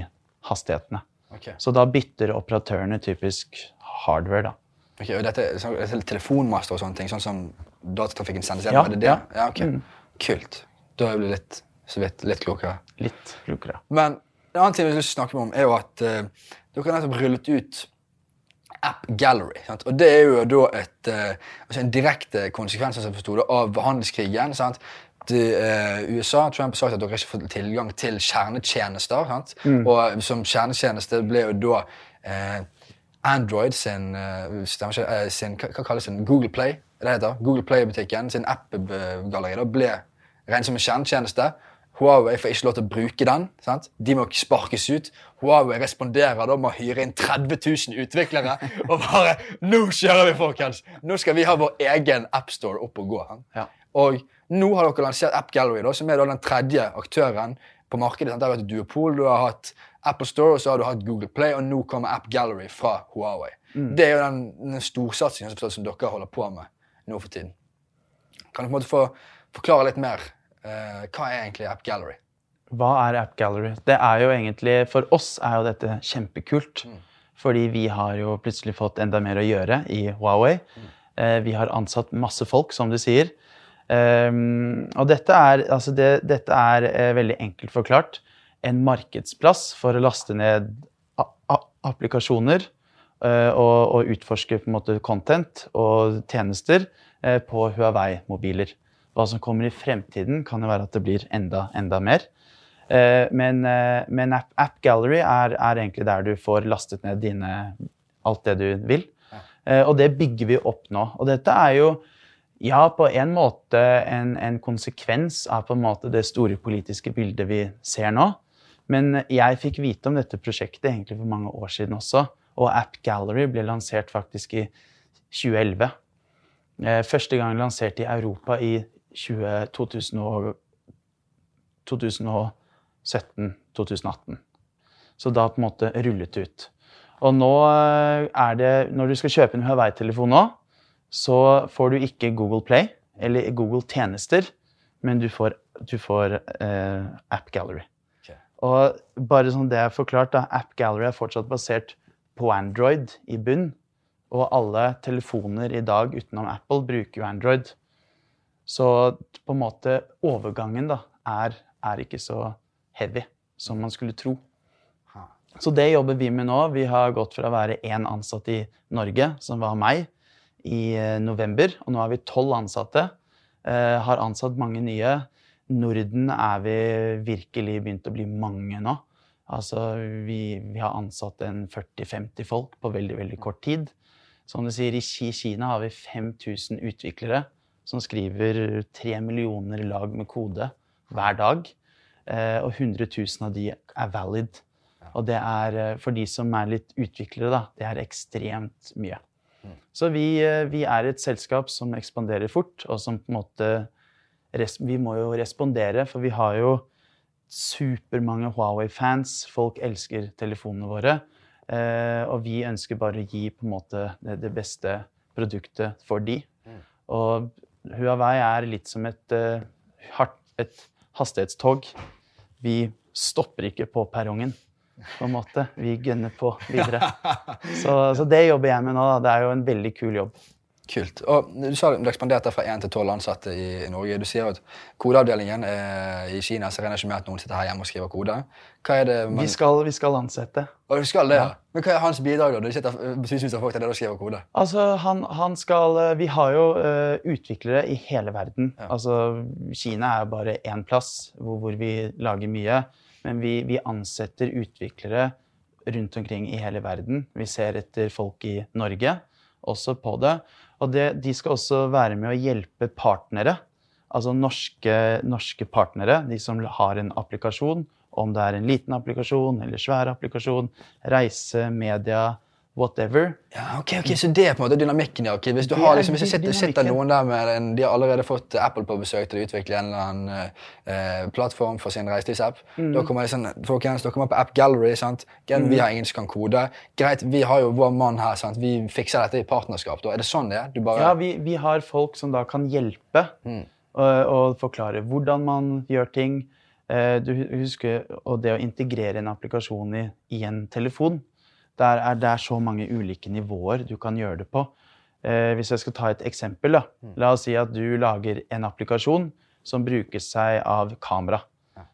hastighetene. Okay. Så da bytter operatørene typisk hardware, da. Ok, og dette, så, dette er telefonmaster og sånne ting, sånn som datatrafikken sendes Ja, gjennom? er det det? ja. ja okay. ok. Kult. Da er jeg litt, så vidt litt klokere. Litt klokere. Men en annen ting vi vil snakke om, er jo at uh, dere har nettopp rullet ut App Gallery. Sant? Og det er jo da et, eh, altså en direkte konsekvens det, av handelskrigen. Sant? De, eh, USA Trump har sagt at dere ikke får tilgang til kjernetjenester. Sant? Og som kjernetjeneste ble jo da eh, Android sin, eh, ikke, eh, sin hva, hva kalles den? Google Play. Det heter. Google Play-butikken sin app-galleri ble regnet som en kjernetjeneste. Huawei får ikke lov til å bruke den. Sant? De må sparkes ut. Huawei responderer da med å hyre inn 30 000 utviklere og bare Nå kjører vi, folkens! Nå skal vi ha vår egen appstore opp og gå. Ja. Og nå har dere lansert App Gallery, da, som er da den tredje aktøren på markedet. Sant? Der har du hatt Duopol, du har hatt Apple Store og så har du hatt Google Play, og nå kommer App Gallery fra Huawei. Det er jo den, den storsatsingen som dere holder på med nå for tiden. Kan du på en måte få forklare litt mer? Eh, hva er egentlig App Gallery? Hva er App Gallery? Det er jo egentlig, For oss er jo dette kjempekult. Fordi vi har jo plutselig fått enda mer å gjøre i Huawei. Eh, vi har ansatt masse folk, som du sier. Um, og dette er, altså det, dette er eh, veldig enkelt forklart en markedsplass for å laste ned applikasjoner eh, og, og utforske på en måte content og tjenester eh, på Huawei-mobiler. Hva som kommer i fremtiden, kan jo være at det blir enda, enda mer. Eh, men eh, men App, App Gallery er, er egentlig der du får lastet ned dine, alt det du vil. Eh, og det bygger vi opp nå. Og dette er jo ja, på en måte en, en konsekvens av på en måte det store politiske bildet vi ser nå. Men jeg fikk vite om dette prosjektet egentlig for mange år siden også. Og App Gallery ble lansert faktisk i 2011. Eh, Første gang lansert i Europa i 20, 2000 og, 2017-2018. Så da på en måte rullet ut. Og nå eh, er det Når du skal kjøpe en Huawei-telefon nå, så får du ikke Google Play eller Google tjenester, men du får, du får eh, App Gallery. Okay. Og bare sånn det er forklart, da, App Gallery er fortsatt basert på Android i bunn. Og alle telefoner i dag utenom Apple bruker jo Android. Så på en måte overgangen da, er, er ikke så heavy som man skulle tro. Så det jobber vi med nå. Vi har gått fra å være én ansatt i Norge, som var meg, i eh, november, og nå er vi tolv ansatte. Eh, har ansatt mange nye. Norden er vi virkelig begynt å bli mange nå. Altså, vi, vi har ansatt en 40-50 folk på veldig, veldig kort tid. Som du sier, i Kina har vi 5000 utviklere som skriver tre millioner lag med kode hver dag. Eh, og 100 000 av de er valid. Og det er eh, for de som er litt utviklere, da, det er ekstremt mye. Så vi, eh, vi er et selskap som ekspanderer fort, og som på en måte Vi må jo respondere, for vi har jo supermange Huawei-fans. Folk elsker telefonene våre. Eh, og vi ønsker bare å gi på en måte det, det beste produktet for de. Og Huawei er litt som et, eh, et hastighetstog. Vi stopper ikke på perrongen, på en måte. Vi gønner på videre. Så, så det jobber jeg med nå. Da. Det er jo en veldig kul jobb. Kult. Og Du sa du ekspanderte fra 1 til 12 ansatte i, Norge. Du sier at kodeavdelingen eh, i Kina så regner ikke med at noen sitter her hjemme og skriver kode. Hva er det man... Vi skal, vi skal ansette. Og du skal det, ja. Men hva er hans bidrag, da? Du sitter tusenvis av folk der og skriver kode. Altså, han, han skal eh, Vi har jo uh, utviklere i hele verden. Ja. Altså, Kina er bare én plass hvor, hvor vi lager mye. Men vi, vi ansetter utviklere rundt omkring i hele verden. Vi ser etter folk i Norge også på det. Og det, de skal også være med å hjelpe partnere. Altså norske, norske partnere, de som har en applikasjon. Om det er en liten applikasjon eller svær applikasjon. Reise, media, whatever. Ja, ok, ok, Så det er på en måte dynamikken, ja. ok. Hvis du har liksom, hvis jeg sitter, noen der med en, De har allerede fått Apple på besøk til å utvikle en eller annen eh, plattform for sin reiselivsapp. Mm. Da kommer de sånn, folkens, dere kommer på App Gallery. sant? Gen, Vi har ingen som kan kode. Greit, vi har jo vår mann her. sant? Vi fikser dette i partnerskap. da. Er det sånn det er? Du bare... Ja, vi, vi har folk som da kan hjelpe Mm. og, og forklare hvordan man gjør ting. Eh, Du husker og det å integrere en applikasjon i, i en telefon. Der er det er så mange ulike nivåer du kan gjøre det på. Eh, hvis jeg skal ta et eksempel, da. La oss si at du lager en applikasjon som bruker seg av kamera.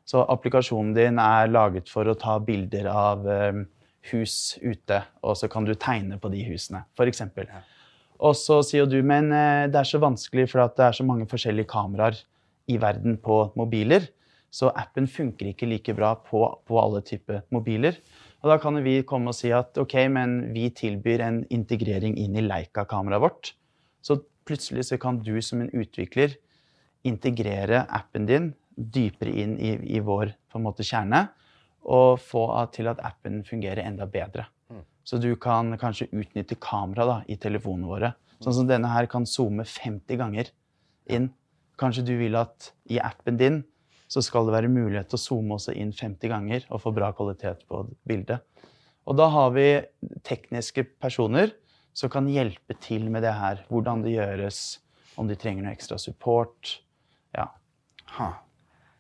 Så applikasjonen din er laget for å ta bilder av eh, hus ute, og så kan du tegne på de husene, f.eks. Og så sier du men eh, det er så vanskelig for det er så mange forskjellige kameraer i verden på mobiler. Så appen funker ikke like bra på, på alle typer mobiler. Og da kan vi komme og si at ok, men vi tilbyr en integrering inn i Leica-kameraet vårt. Så plutselig så kan du som en utvikler integrere appen din dypere inn i, i vår måte, kjerne, og få til at appen fungerer enda bedre. Så du kan kanskje utnytte kamera da, i telefonene våre. Sånn som denne her kan zoome 50 ganger inn. Kanskje du vil at i appen din så skal det være mulighet til å zoome også inn 50 ganger og få bra kvalitet på bildet. Og da har vi tekniske personer som kan hjelpe til med det her. Hvordan det gjøres, om de trenger noe ekstra support. Ja. Ha.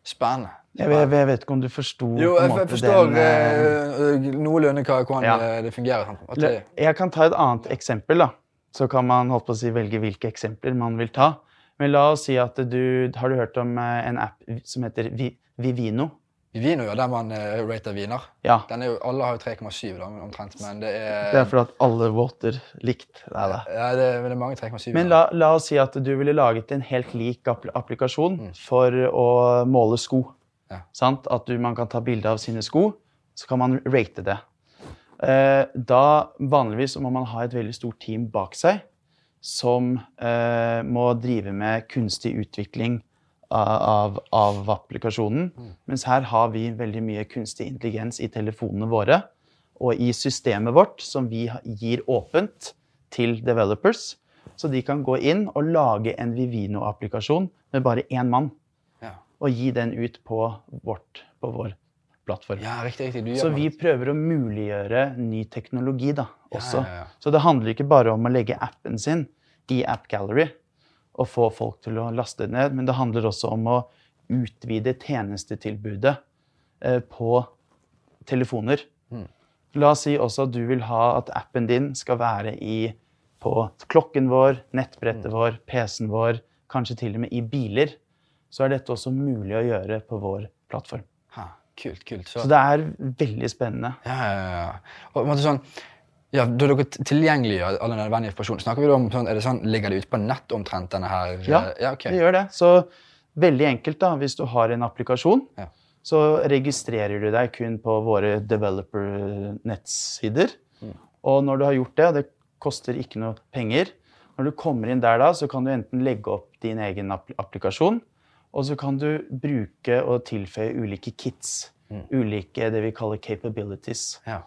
Spennende. Jeg, jeg vet ikke om du forsto Jo, jeg, jeg forstår den, eh, eh, noenlunde hvordan Ja. det fungerer. Jeg kan ta et annet eksempel, da. Så kan man holdt på å si, velge hvilke eksempler man vil ta. Men la oss si at du Har du hørt om eh, en app som heter Vivino? Vivino? Vino, ja, der man uh, rater viner. Ja. Den jo, alle har jo 3,7 omtrent, men det er, Det er fordi at alle voter likt. Nei da. ja, det, men det er mange 3,7. Men la, la oss si at du ville laget en helt lik applikasjon applikasjon for å måle sko. Ja. Sant? At du, man kan ta bilde av sine sko, så kan man rate det. Eh, da vanligvis må man ha et veldig stort team bak seg som eh, må drive med kunstig utvikling av, av, av applikasjonen. Mens her har vi veldig mye kunstig intelligens i telefonene våre og i systemet vårt, som vi gir åpent til developers. Så de kan gå inn og lage en Vivino-applikasjon med bare én mann. Ja. Og gi den ut på, vårt, på vår plattform. ja, riktig, riktig. Du Så vi prøver å muliggjøre ny teknologi da, også. ja, ja. Så det handler ikke bare om å legge appen sin i App Gallery og få folk til å laste det ned, men det handler også om å utvide tjenestetilbudet eh, på telefoner. Mm. La oss si også at du vil ha at appen din skal være i, på klokken vår, Mm. nettbrettet vår, PC-en vår, kanskje til og med i biler. Så er dette også mulig å gjøre på vår plattform. Kult, kult. Så, Så det er veldig spennende. ja, ja, ja. Og, sånn, ja, da dere tilgjengeliggjør all nødvendig informasjon, snakker vi da om sånn, er det sånn, ligger det ute på nett omtrent denne her? Ja, ja okay. Det gjør det. Så veldig enkelt, da. Hvis du har en applikasjon, Ja. så registrerer du deg kun på våre developer-nettsider. Og når du har gjort det, og det koster ikke noe penger Når du kommer inn der da, så kan du enten legge opp din egen app applikasjon, og så kan du bruke og tilføye ulike kits. ulike det vi kaller capabilities Ja.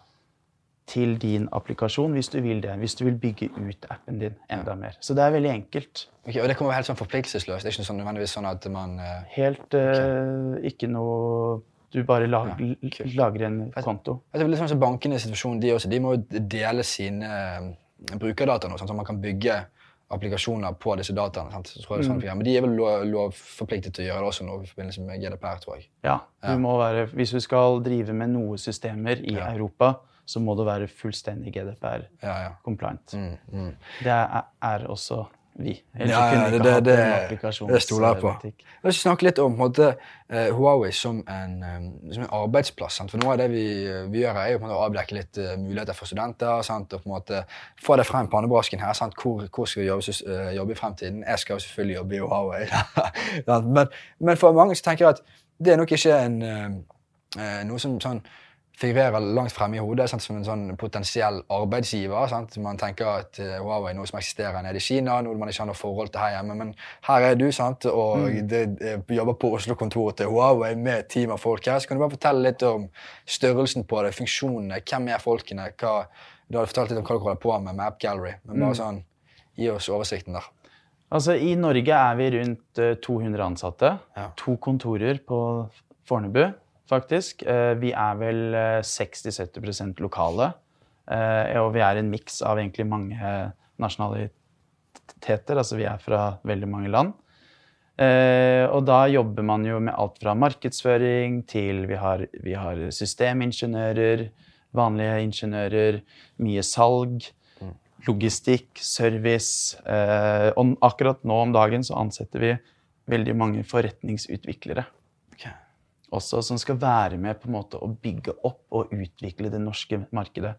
til din applikasjon hvis du vil det. Hvis du vil bygge ut appen din enda mer. Så det er veldig enkelt. Okay, og det kommer helt sånn forpliktelsesløst? Det er ikke sånn, nødvendigvis sånn at man uh... Helt eh, ikke noe Du bare lag, Ja, lager en konto. Altså, litt sånn som Bankenes situasjon, de også, de må jo dele sine eh, brukerdata nå, sant? så man kan bygge applikasjoner på disse dataene. Sant? Så tror jeg det er sånn. Men de er vel lov, lovforpliktet til å gjøre det også nå i forbindelse med GDPR, tror jeg. Ja, du må være, Hvis du skal drive med noen systemer i Ja. Europa, så må du være fullstendig GDPR-compliant. Ja, ja. Mm, mm. Det er, er også vi. Ellers Ja, ja, det, det, det, stoler jeg på. Jeg vil snakke litt om måte, eh, Huawei som en, eh, som en arbeidsplass. Sant? For Noe av det vi, vi gjør, er jo å avdekke litt eh, muligheter for studenter. Sant? Og på en måte få det frem pannebrasken her. Sant? Hvor, hvor skal vi jobbe, eh, jobbe i fremtiden? Jeg skal jo selvfølgelig jobbe i Huawei. Men, men for mange så tenker jeg at det er nok ikke en, eh, eh, noe som sånn figurerer langt fremme i hodet sant, som en sånn potensiell arbeidsgiver. Sant? Man tenker at eh, Huawei er noe som eksisterer nede i Kina, noe man ikke har noe forhold til her hjemme. Men her er du, sant? og det, eh, jobber på Oslo-kontoret til Huawei med et team av folk her. Så kan du bare fortelle litt om størrelsen på det, funksjonene, hvem er folkene? Hva, du har fortalt litt om hva du holder på med med App Gallery, men bare sånn, gi oss oversikten der. Altså, I Norge er vi rundt eh, 200 ansatte. Ja. To kontorer på Fornebu, faktisk. Eh, Vi er vel eh, 60-70% lokale. Eh, Og vi er en miks av egentlig mange nasjonaliteter. Altså vi er fra veldig mange land. Eh, Og da jobber man jo med alt fra markedsføring til vi har, vi har systemingeniører, vanlige ingeniører, mye salg logistikk, service. Eh, og akkurat nå om dagen så ansetter vi veldig mange forretningsutviklere også, som skal være med på en måte å bygge opp og utvikle det norske markedet.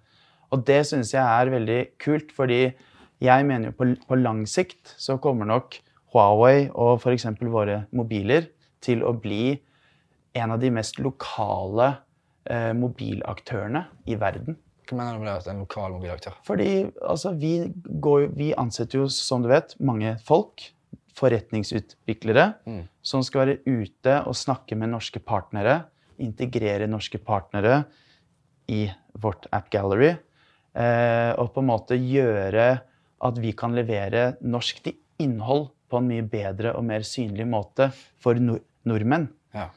Og det syns jeg er veldig kult, fordi jeg mener jo på, på lang sikt så kommer nok Huawei og f.eks. våre mobiler til å bli en av de mest lokale eh, mobilaktørene i verden. Hva mener du med det en lokal mobilaktør? Fordi altså, vi, går, vi ansetter jo, som du vet, mange folk. Forretningsutviklere Mm. som skal være ute og snakke med norske partnere. Integrere norske partnere i vårt App Gallery. Eh, og på en måte gjøre at vi kan levere norsk til innhold på en mye bedre og mer synlig måte for nor nordmenn. Ja.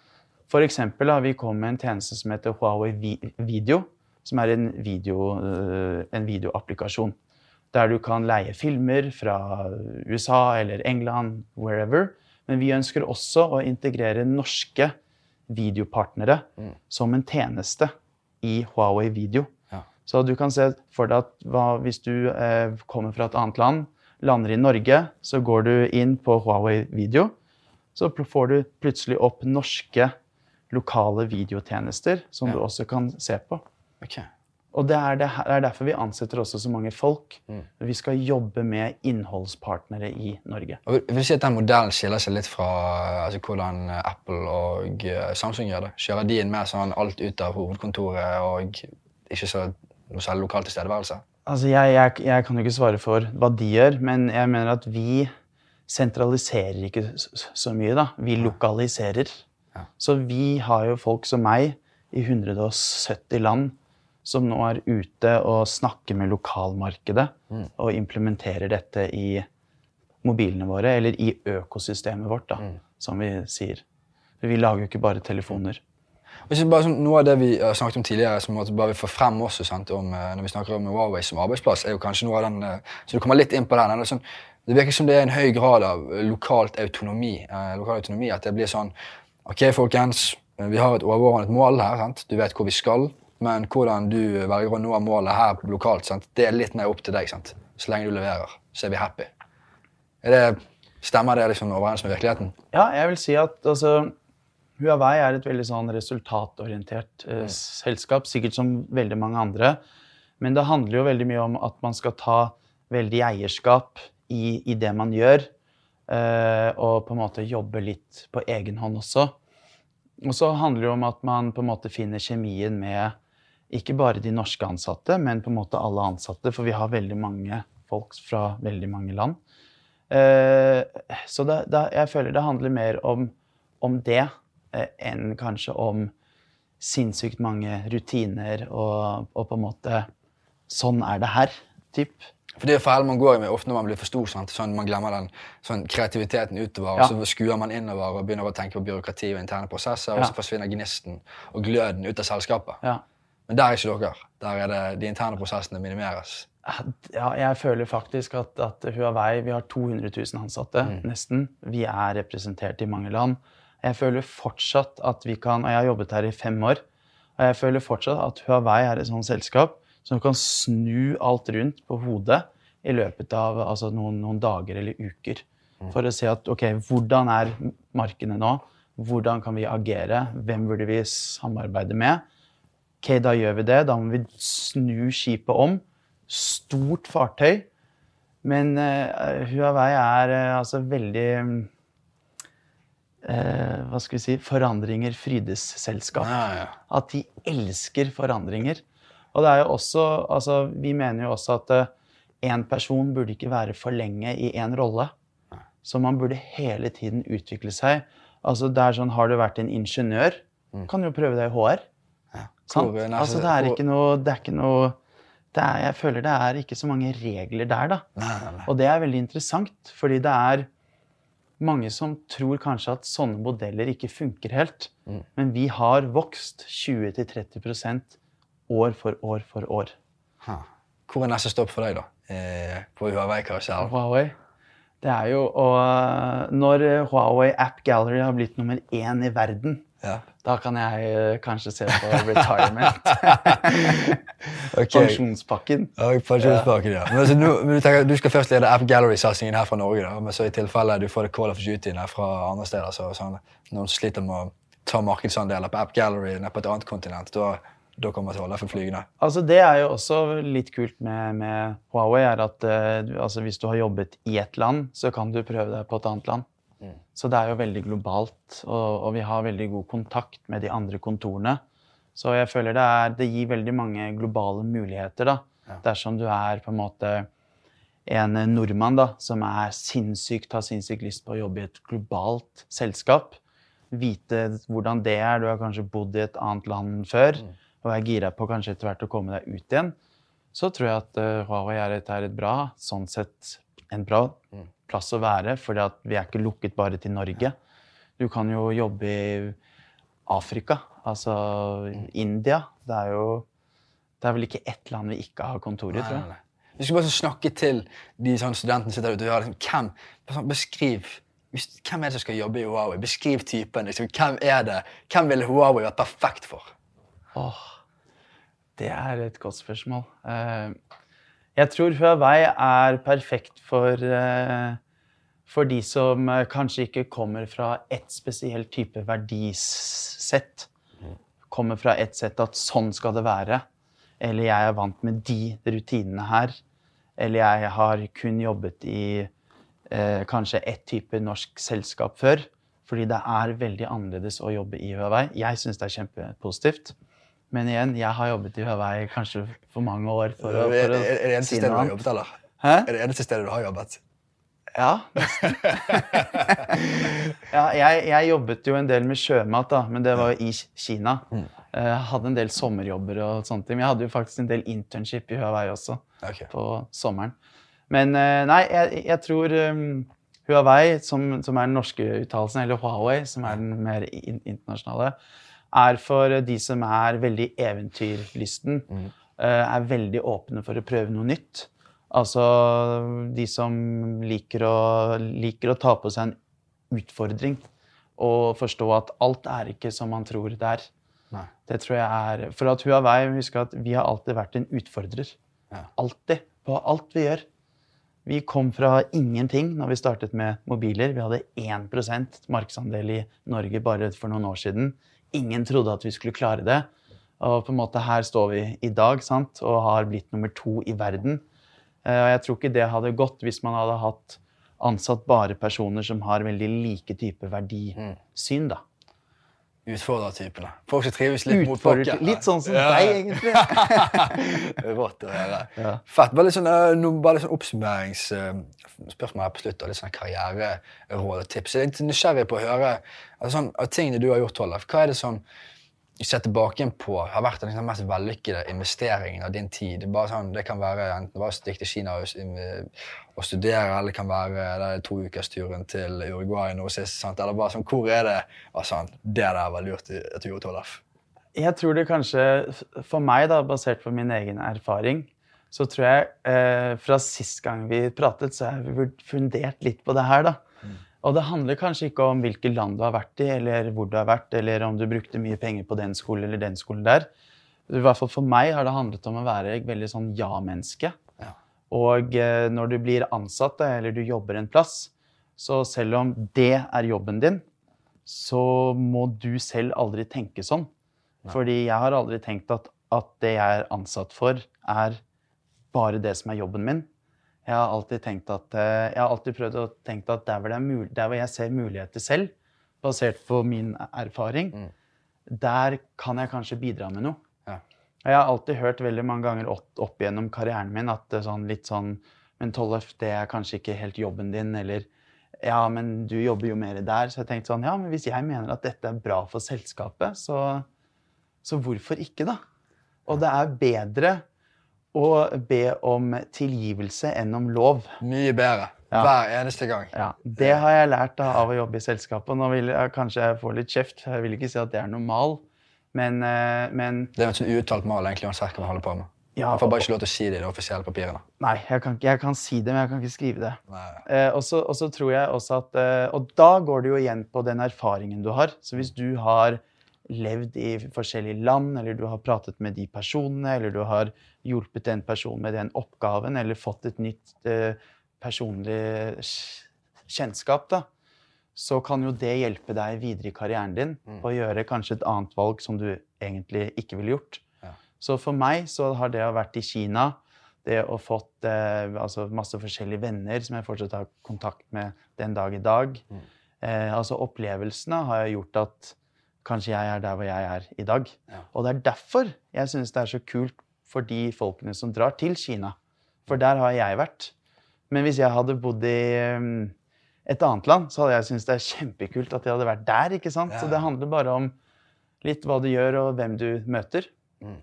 For eksempel har vi kommet med en tjeneste som heter Huawei Video, som er en, video, eh, en videoapplikasjon. Der du kan leie filmer fra USA eller England, wherever. Men vi ønsker også å integrere norske videopartnere som en tjeneste i Huawei Video. Ja. Så du kan se for deg at hva, hvis du eh, kommer fra et annet land, lander i Norge, så går du inn på Huawei Video, så får du plutselig opp norske lokale videotjenester som Ja. du også kan se på. Ok. Og det er, det det er derfor vi ansetter også så mange folk. Mm. Vi skal jobbe med innholdspartnere i Norge. Og vil- du si at den modellen skiller seg litt fra altså, hvordan Apple og eh, Samsung gjør det? Kjører de inn mer sånn alt ut av hovedkontoret og ikke så noe særlig lokal tilstedeværelse? Altså, jeg, jeg, jeg kan jo ikke svare for hva de gjør, men jeg mener at vi sentraliserer ikke så, så mye, da. Vi lokaliserer. Ja. Så vi har jo folk som meg i 170 land som nå er ute og snakker med lokalmarkedet Mm. og implementerer dette i mobilene våre, eller i økosystemet vårt, da, Mm. som vi sier. For vi lager jo ikke bare telefoner. Bare noe av det vi har snakket om tidligere, som måtte bare vi får frem også, sant, om, eh, når vi snakker om Huawei som arbeidsplass, er jo kanskje noe av den eh, Så du kommer litt inn på den. Sånn, det virker som det er en høy grad av lokalt autonomi. Eh, lokal autonomi At det blir sånn OK, folkens, eh, vi har et overordnet mål her. Sant? Du vet hvor vi skal. Men hvordan du velger å nå målet her lokalt, sant? det er litt mer opp til deg. Sant? Så lenge du leverer, så er vi happy. Er det, stemmer det liksom overens med virkeligheten? Ja, jeg vil si at altså, Huawei er et veldig sånn resultatorientert eh, selskap, sikkert som veldig mange andre. Men det handler jo veldig mye om at man skal ta veldig eierskap i, i det man gjør. eh, og på en måte jobbe litt på egen hånd også. Og så handler det om at man på en måte finner kjemien med ikke bare de norske ansatte, men på en måte alle ansatte, for vi har veldig mange folk fra veldig mange land. Eh, så det, det, jeg føler det handler mer om, om det eh, enn kanskje om sinnssykt mange rutiner og, og på en måte Sånn er det her. Typ. For det er feil man går med ofte når man blir for stor. Sant? Sånn, man glemmer den sånn, kreativiteten utover, Ja. og så skuer man innover og begynner å tenke på byråkrati og interne prosesser, og så forsvinner gnisten og gløden ut av selskapet. Ja. Men der er ikke dere. Der er det de interne prosessene minimeres. Ja, jeg føler faktisk at, at Huawei Vi har 200 000 ansatte, nesten. Vi er representert i mange land. Jeg føler fortsatt at vi kan Og jeg har jobbet her i fem år. Og jeg føler fortsatt at Huawei er et sånt selskap som kan snu alt rundt på hodet i løpet av altså, noen, noen dager eller uker. For å se at OK, hvordan er markedene nå? Hvordan kan vi agere? Hvem burde vi samarbeide med? Ok, da gjør vi det. Da må vi snu skipet om. Stort fartøy. Men uh, Huawei er uh, altså veldig uh, Hva skal vi si Forandringer frydes selskap. Ja, ja. At de elsker forandringer. Og det er jo også Altså, vi mener jo også at én person burde ikke være for lenge i én rolle. Så man burde hele tiden utvikle seg. Altså, det er sånn, Har du vært en ingeniør, kan du jo prøve deg i HR. Altså, det er ikke noe, det er ikke noe det er, Jeg føler det er ikke så mange regler der, da. Nei, nei, nei. Og det er veldig interessant, fordi det er mange som tror kanskje at sånne modeller ikke funker helt. Men vi har vokst 20-30% år for år for år. Ha. Hvor er neste stopp for deg, da? Eh, på Huawei-karusellen? Huawei. Det er jo og Når Huawei App Gallery har blitt nummer én i verden, Ja. da kan jeg eh, kanskje se på retirement. Pensjonspakken. Ja, pensjonspakken, ja. Men, altså, nå, men du, tenker, du skal først lede App Gallery-satsingen her fra Norge. da, Men så i tilfelle du får det Call of Duty fra andre steder, så sånn, noen sliter med å ta markedsandeler på App Gallery på et annet kontinent, da, da kommer Tollef flygende. Altså Det er jo også litt kult med, med Huawei, er at uh, altså hvis du har jobbet i et land, så kan du prøve deg på et annet land. Så det er jo veldig globalt, og, og vi har veldig god kontakt med de andre kontorene. Så jeg føler det, er, det gir veldig mange globale muligheter, da. Dersom du er på en måte en nordmann da, som er sinnssykt, har sinnssykt lyst på å jobbe i et globalt selskap. Vite hvordan det er. Du har kanskje bodd i et annet land før og er gira på kanskje etter hvert å komme deg ut igjen. Så tror jeg at uh, Huawei er et, er et bra, sånn sett en bra plass å være, fordi vi er ikke lukket bare til Norge. Du kan jo jobbe i Afrika, altså India. Det er jo Det er vel ikke ett land vi ikke har kontor i, tror jeg. Vi skal bare snakke til de sånn studentene som sitter ute og gjør liksom, hvem, sånn, Beskriv hvem er det som skal jobbe i Huawei. Beskriv typen. Liksom, hvem er det? Hvem ville Huawei vært perfekt for? Åh, det er et godt spørsmål. Eh, jeg tror Huawei er perfekt for, eh, for de som eh, kanskje ikke kommer fra ett spesielt type verdisett. Kommer fra ett sett at sånn skal det være. Eller jeg er vant med de rutinene her. Eller jeg har kun jobbet i eh, kanskje ett type norsk selskap før. Fordi det er veldig annerledes å jobbe i Huawei. Jeg syns det er kjempepositivt. Men igjen, jeg har jobbet i Huawei kanskje for mange år. For å, for å er, det eneste stedet du har jobbet, eller? Hæ? Er det eneste stedet du har jobbet? Ja. ja jeg, jeg jobbet jo en del med sjømat, da, men det var jo i Kina. Jeg hadde en del sommerjobber og sånne ting. Men jeg hadde jo faktisk en del internship i Huawei også okay. på sommeren. Men eh, nei, jeg, jeg tror um, Huawei, som, som er den norske uttalelsen, eller Huawei, som er den mer in internasjonale, er for de som er veldig eventyrlysten. Mm. er veldig åpne for å prøve noe nytt. Altså de som liker å, liker å ta på seg en utfordring. Og forstå at alt er ikke som man tror det er. Nei. Det tror jeg er For at Huawei husker at vi har alltid vært en utfordrer. Ja. Alltid. På alt vi gjør. Vi kom fra ingenting når vi startet med mobiler. Vi hadde 1% markedsandel i Norge bare for noen år siden. Ingen trodde at vi skulle klare det. Og på en måte her står vi i dag sant? og har blitt nummer to i verden. Eh, Og jeg tror ikke det hadde gått hvis man hadde hatt ansatt bare personer som har veldig like type verdisyn. da. Utfordrertypene. Folk som trives litt mot pokker. litt sånn som Ja. deg, egentlig. Rått å høre. Ja. Fett. Bare litt sånn, eh, bare litt sånn oppsummeringsspørsmål her på slutt. og Litt sånn karriereråd og tips. Jeg er litt nysgjerrig på å høre altså sånn, av tingene du har gjort, Tollef. Hva er det som se tilbake igjen på har vært den mest vellykkede investeringen av din tid? Sånn, det kan være enten bare stikke til Kina og, og, studere, eller det kan være det toukersturen til Uruguay nå sist. Sant? Eller bare sånn, hvor er det altså, Det der var lurt at du gjorde, Tollef. Jeg tror det kanskje, for meg, da, basert på min egen erfaring, så tror jeg eh, fra sist gang vi pratet, så har jeg fundert litt på det her, da. Og det handler kanskje ikke om hvilket land du har vært i, eller hvor du har vært, eller om du brukte mye penger på den skolen eller den skolen der. I hvert fall For meg har det handlet om å være et veldig sånn ja-menneske. Ja. Og eh, når du blir ansatt eller du jobber en plass, så selv om det er jobben din, så må du selv aldri tenke sånn. Nei. Fordi jeg har aldri tenkt at, at det jeg er ansatt for, er bare det som er jobben min. Jeg har alltid tenkt at, eh, jeg har alltid prøvd å tenke at der hvor, mul, der hvor, jeg ser muligheter selv, basert på min erfaring, mm. der kan jeg kanskje bidra med noe. Ja. Jeg har alltid hørt veldig mange ganger opp, opp gjennom karrieren min at det er sånn, litt sånn Men Tollef, det er kanskje ikke helt jobben din, eller Ja, men du jobber jo mer der. Så jeg tenkte sånn Ja, men hvis jeg mener at dette er bra for selskapet, så, så hvorfor ikke, da? Og det er bedre å be om tilgivelse enn om lov. Mye bedre. Ja. Hver eneste gang. Ja, Det har jeg lært av å jobbe i selskapet. Nå vil jeg kanskje få litt kjeft. Jeg vil ikke si at det er normal, men, eh, men Det er en sånn uuttalt mal egentlig uansett hva man holder på med. Ja, man får bare ikke lov til å si det i de offisielle papirene. Nei, jeg kan, jeg kan, si det, men jeg kan ikke skrive det. Eh, og så tror jeg også at eh, Og da går det jo igjen på den erfaringen du har. Så hvis du har levd i forskjellige land, eller du har pratet med de personene, eller du har hjulpet en person med den oppgaven, eller fått et nytt eh, personlig kjennskap, da, så kan jo det hjelpe deg videre i karrieren din mm. å gjøre kanskje et annet valg som du egentlig ikke ville gjort. Ja. Så for meg så har det å vært i Kina, det å fått eh, altså masse forskjellige venner som jeg fortsatt har kontakt med den dag i dag mm. eh, Altså opplevelsene har gjort at kanskje jeg er der hvor jeg er i dag. Ja. Og det er derfor jeg syns det er så kult for de folkene som drar til Kina. For der har jeg vært. Men hvis jeg hadde bodd i um, et annet land, så hadde jeg syntes det er kjempekult at jeg hadde vært der. ikke sant? Ja. Så det handler bare om litt hva du gjør, og hvem du møter. Mm.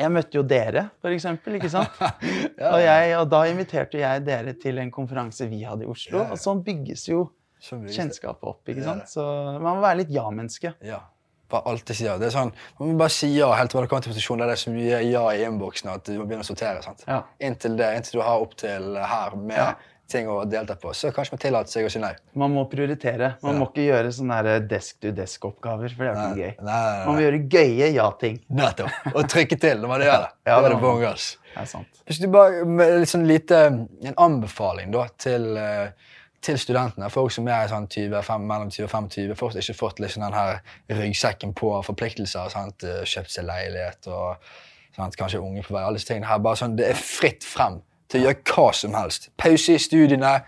Jeg møtte jo dere, for eksempel, ikke sant? ja. og, jeg, og, da inviterte jeg dere til en konferanse vi hadde i Oslo. Og sånn bygges jo kjennskapet opp. ikke sant? Så man må være litt ja-menneske. Ja bare alltid sier. Det er sånn, Man må bare si ja helt til man kommer til posisjon der det er så mye ja i innboksen at du må begynne å sortere. sant? Ja. Inntil det, inntil du har opp til her med ja. ting å delta på, så kanskje man tillater seg å si nei. Man må prioritere. Man ja. må ikke gjøre sånne desk-to-desk-oppgaver, for det er ikke gøy. Nei, nei, nei. Man må gjøre gøye ja-ting. Nettopp. Og trykke til når man gjør det. ja, det er. Det er sant. Hvis du bare med sånn lite, En anbefaling da til uh, til studentene, folk som er sånn 20, 5, mellom 20 og 25, fortsatt ikke fått liksom den her ryggsekken på forpliktelser. Sant? Eh, kjøpt seg leilighet og sant? kanskje unge på vei. alle disse tingene her, bare sånn, Det er fritt frem til å gjøre hva som helst. Pause i studiene.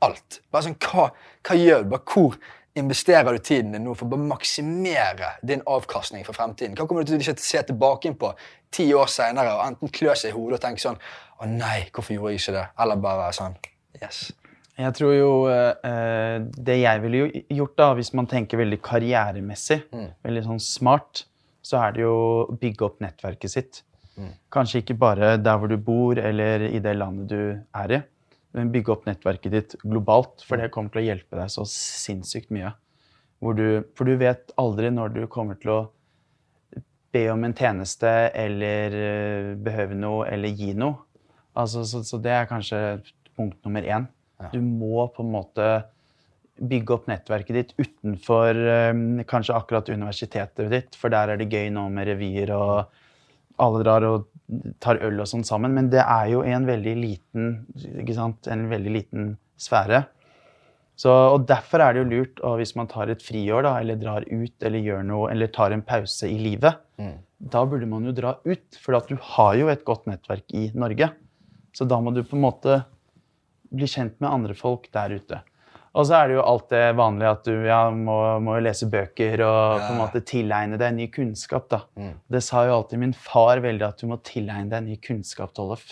Alt. Bare sånn, Hva, hva gjør du? Bare hvor investerer du tiden din nå for å maksimere din avkastning for fremtiden? Hva kommer du til å se tilbake på ti år senere og enten klø seg i hodet og tenke sånn Å nei, hvorfor gjorde jeg ikke det? Eller bare sånn Yes. Jeg tror jo eh, Det jeg ville gjort, da, hvis man tenker veldig karrieremessig, mm. veldig sånn smart, så er det jo å bygge opp nettverket sitt. Mm. Kanskje ikke bare der hvor du bor, eller i det landet du er i, men bygge opp nettverket ditt globalt, for det kommer til å hjelpe deg så sinnssykt mye. Du, for du vet aldri når du kommer til å be om en tjeneste eller eh, behøve noe eller gi noe. Altså, så, så det er kanskje punkt nummer én. Du må på en måte bygge opp nettverket ditt utenfor um, kanskje akkurat universitetet ditt, for der er det gøy nå med revyer, og alle drar og tar øl og sånn sammen. Men det er jo en veldig liten? En veldig liten sfære. Så, og Derfor er det jo lurt og hvis man tar et friår da, eller drar ut eller gjør noe, eller tar en pause i livet. Mm. Da burde man jo dra ut, for du har jo et godt nettverk i Norge. Så da må du på en måte bli kjent med andre folk der ute. Og så er det jo alt det vanlige at du ja, må, må lese bøker og på en måte tilegne deg ny kunnskap. da. Mm. Det sa jo alltid min far veldig, at du må tilegne deg ny kunnskap, Tollef.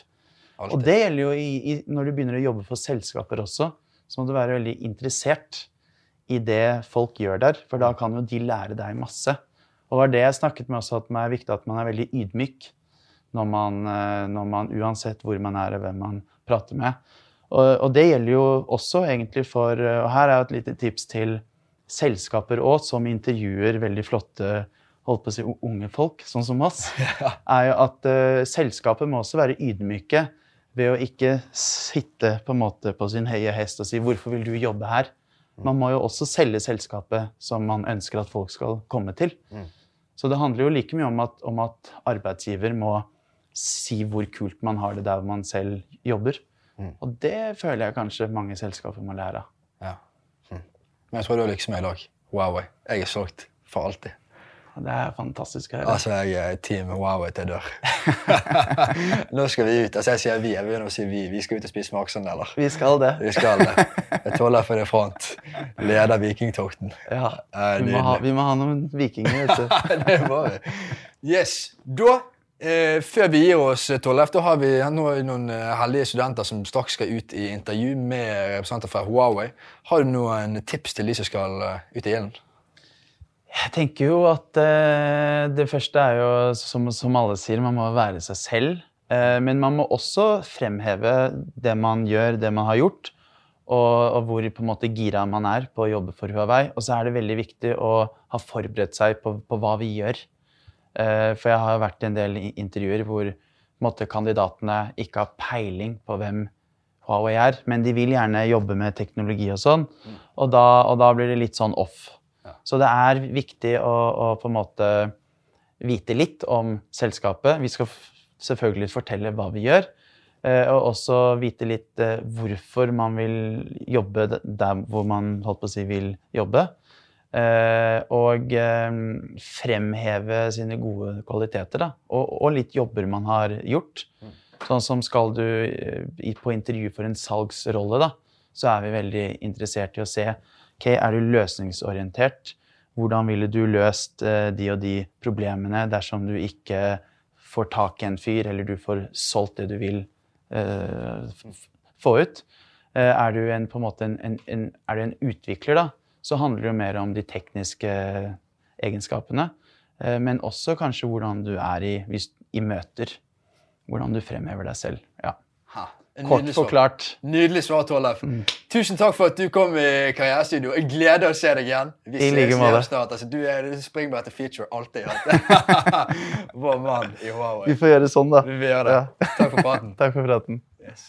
Og det gjelder jo i, i, når du begynner å jobbe for selskaper også. Så må du være veldig interessert i det folk gjør der, for da kan jo de lære deg masse. Og det var det jeg snakket med også, at det er viktig at man er veldig ydmyk når man, eh, når man uansett hvor man er og hvem man prater med. Og, det gjelder jo også egentlig for eh, Og her er et lite tips til selskaper òg, som intervjuer veldig flotte holdt på å si, unge folk, sånn som oss, er jo at uh, selskapet må også være ydmyke ved å ikke sitte på på sin høye hest og si 'hvorfor vil du jobbe her'? Man må jo også selge selskapet som man ønsker at folk skal komme til. Mm. Så det handler jo like mye om at, om at, arbeidsgiver må si hvor kult man har det der man selv jobber. Mm. Og det føler jeg kanskje mange selskaper må lære av. Ja. Mm. Men jeg tror du lykkes med i dag. Huawei. Jeg er solgt for alltid. Det er fantastisk å høre. Altså, jeg er team Huawei til dør. Nå skal vi ut. Altså, jeg sier vi. Jeg begynner å si vi. Vi skal ut og spise eller? Vi skal det. Vi skal det. Jeg tåler for det front. Leder vikingtokten. Ja. Vi må, ha, vi må, ha, noen vikinger, vet du. det må vi. Yes. Da Eh, før vi gir oss, eh, Tollef, da har vi noen eh, heldige studenter som straks skal ut i intervju med representanter fra Huawei. Har du noen tips til de som skal uh, ut i ilden? Jeg tenker jo at eh, det første er jo, som, som, alle sier, man må være seg selv. Eh, men man må også fremheve det man gjør, det man har gjort. Og, og, hvor på en måte gira man er på å jobbe for Huawei. Og så er det veldig viktig å ha forberedt seg på, på hva vi gjør. Eh, for jeg har vært i en del intervjuer hvor måtte, kandidatene ikke har peiling på hvem Huawei er, men de vil gjerne jobbe med teknologi og sånn. Mm. Og, da, og da, blir det litt sånn off. Så det er viktig å, å, på en måte vite litt om selskapet. Vi skal selvfølgelig fortelle hva vi gjør. Eh, og også vite litt eh, hvorfor man vil jobbe der hvor man holdt på å si vil jobbe. Eh, og eh, fremheve sine gode kvaliteter. Da. Og, og, litt jobber man har gjort. Sånn som skal du eh, på intervju for en salgsrolle, da, så er vi veldig interessert i å se ok, er du løsningsorientert. Hvordan ville du løst de og de problemene dersom du ikke får tak i en fyr, eller du får solgt det du vil uh, få ut? Er du en, en, en, en, er du en utvikler, da? Så handler det jo mer om de tekniske egenskapene. Eh, men også kanskje hvordan du er i, i møter. Hvordan du fremhever deg selv. Ja. Ha, Kort forklart. Nydelig svar, Tollef. Mm. Tusen takk for at du kom i Karrierestudio. Jeg gleder å se deg igjen. Vi I like måte. Altså, du er til feature alltid. Vår mann i Huawei. Vi får gjøre det sånn, da. Vi får gjøre det. Ja. Takk for praten. takk for praten. Yes.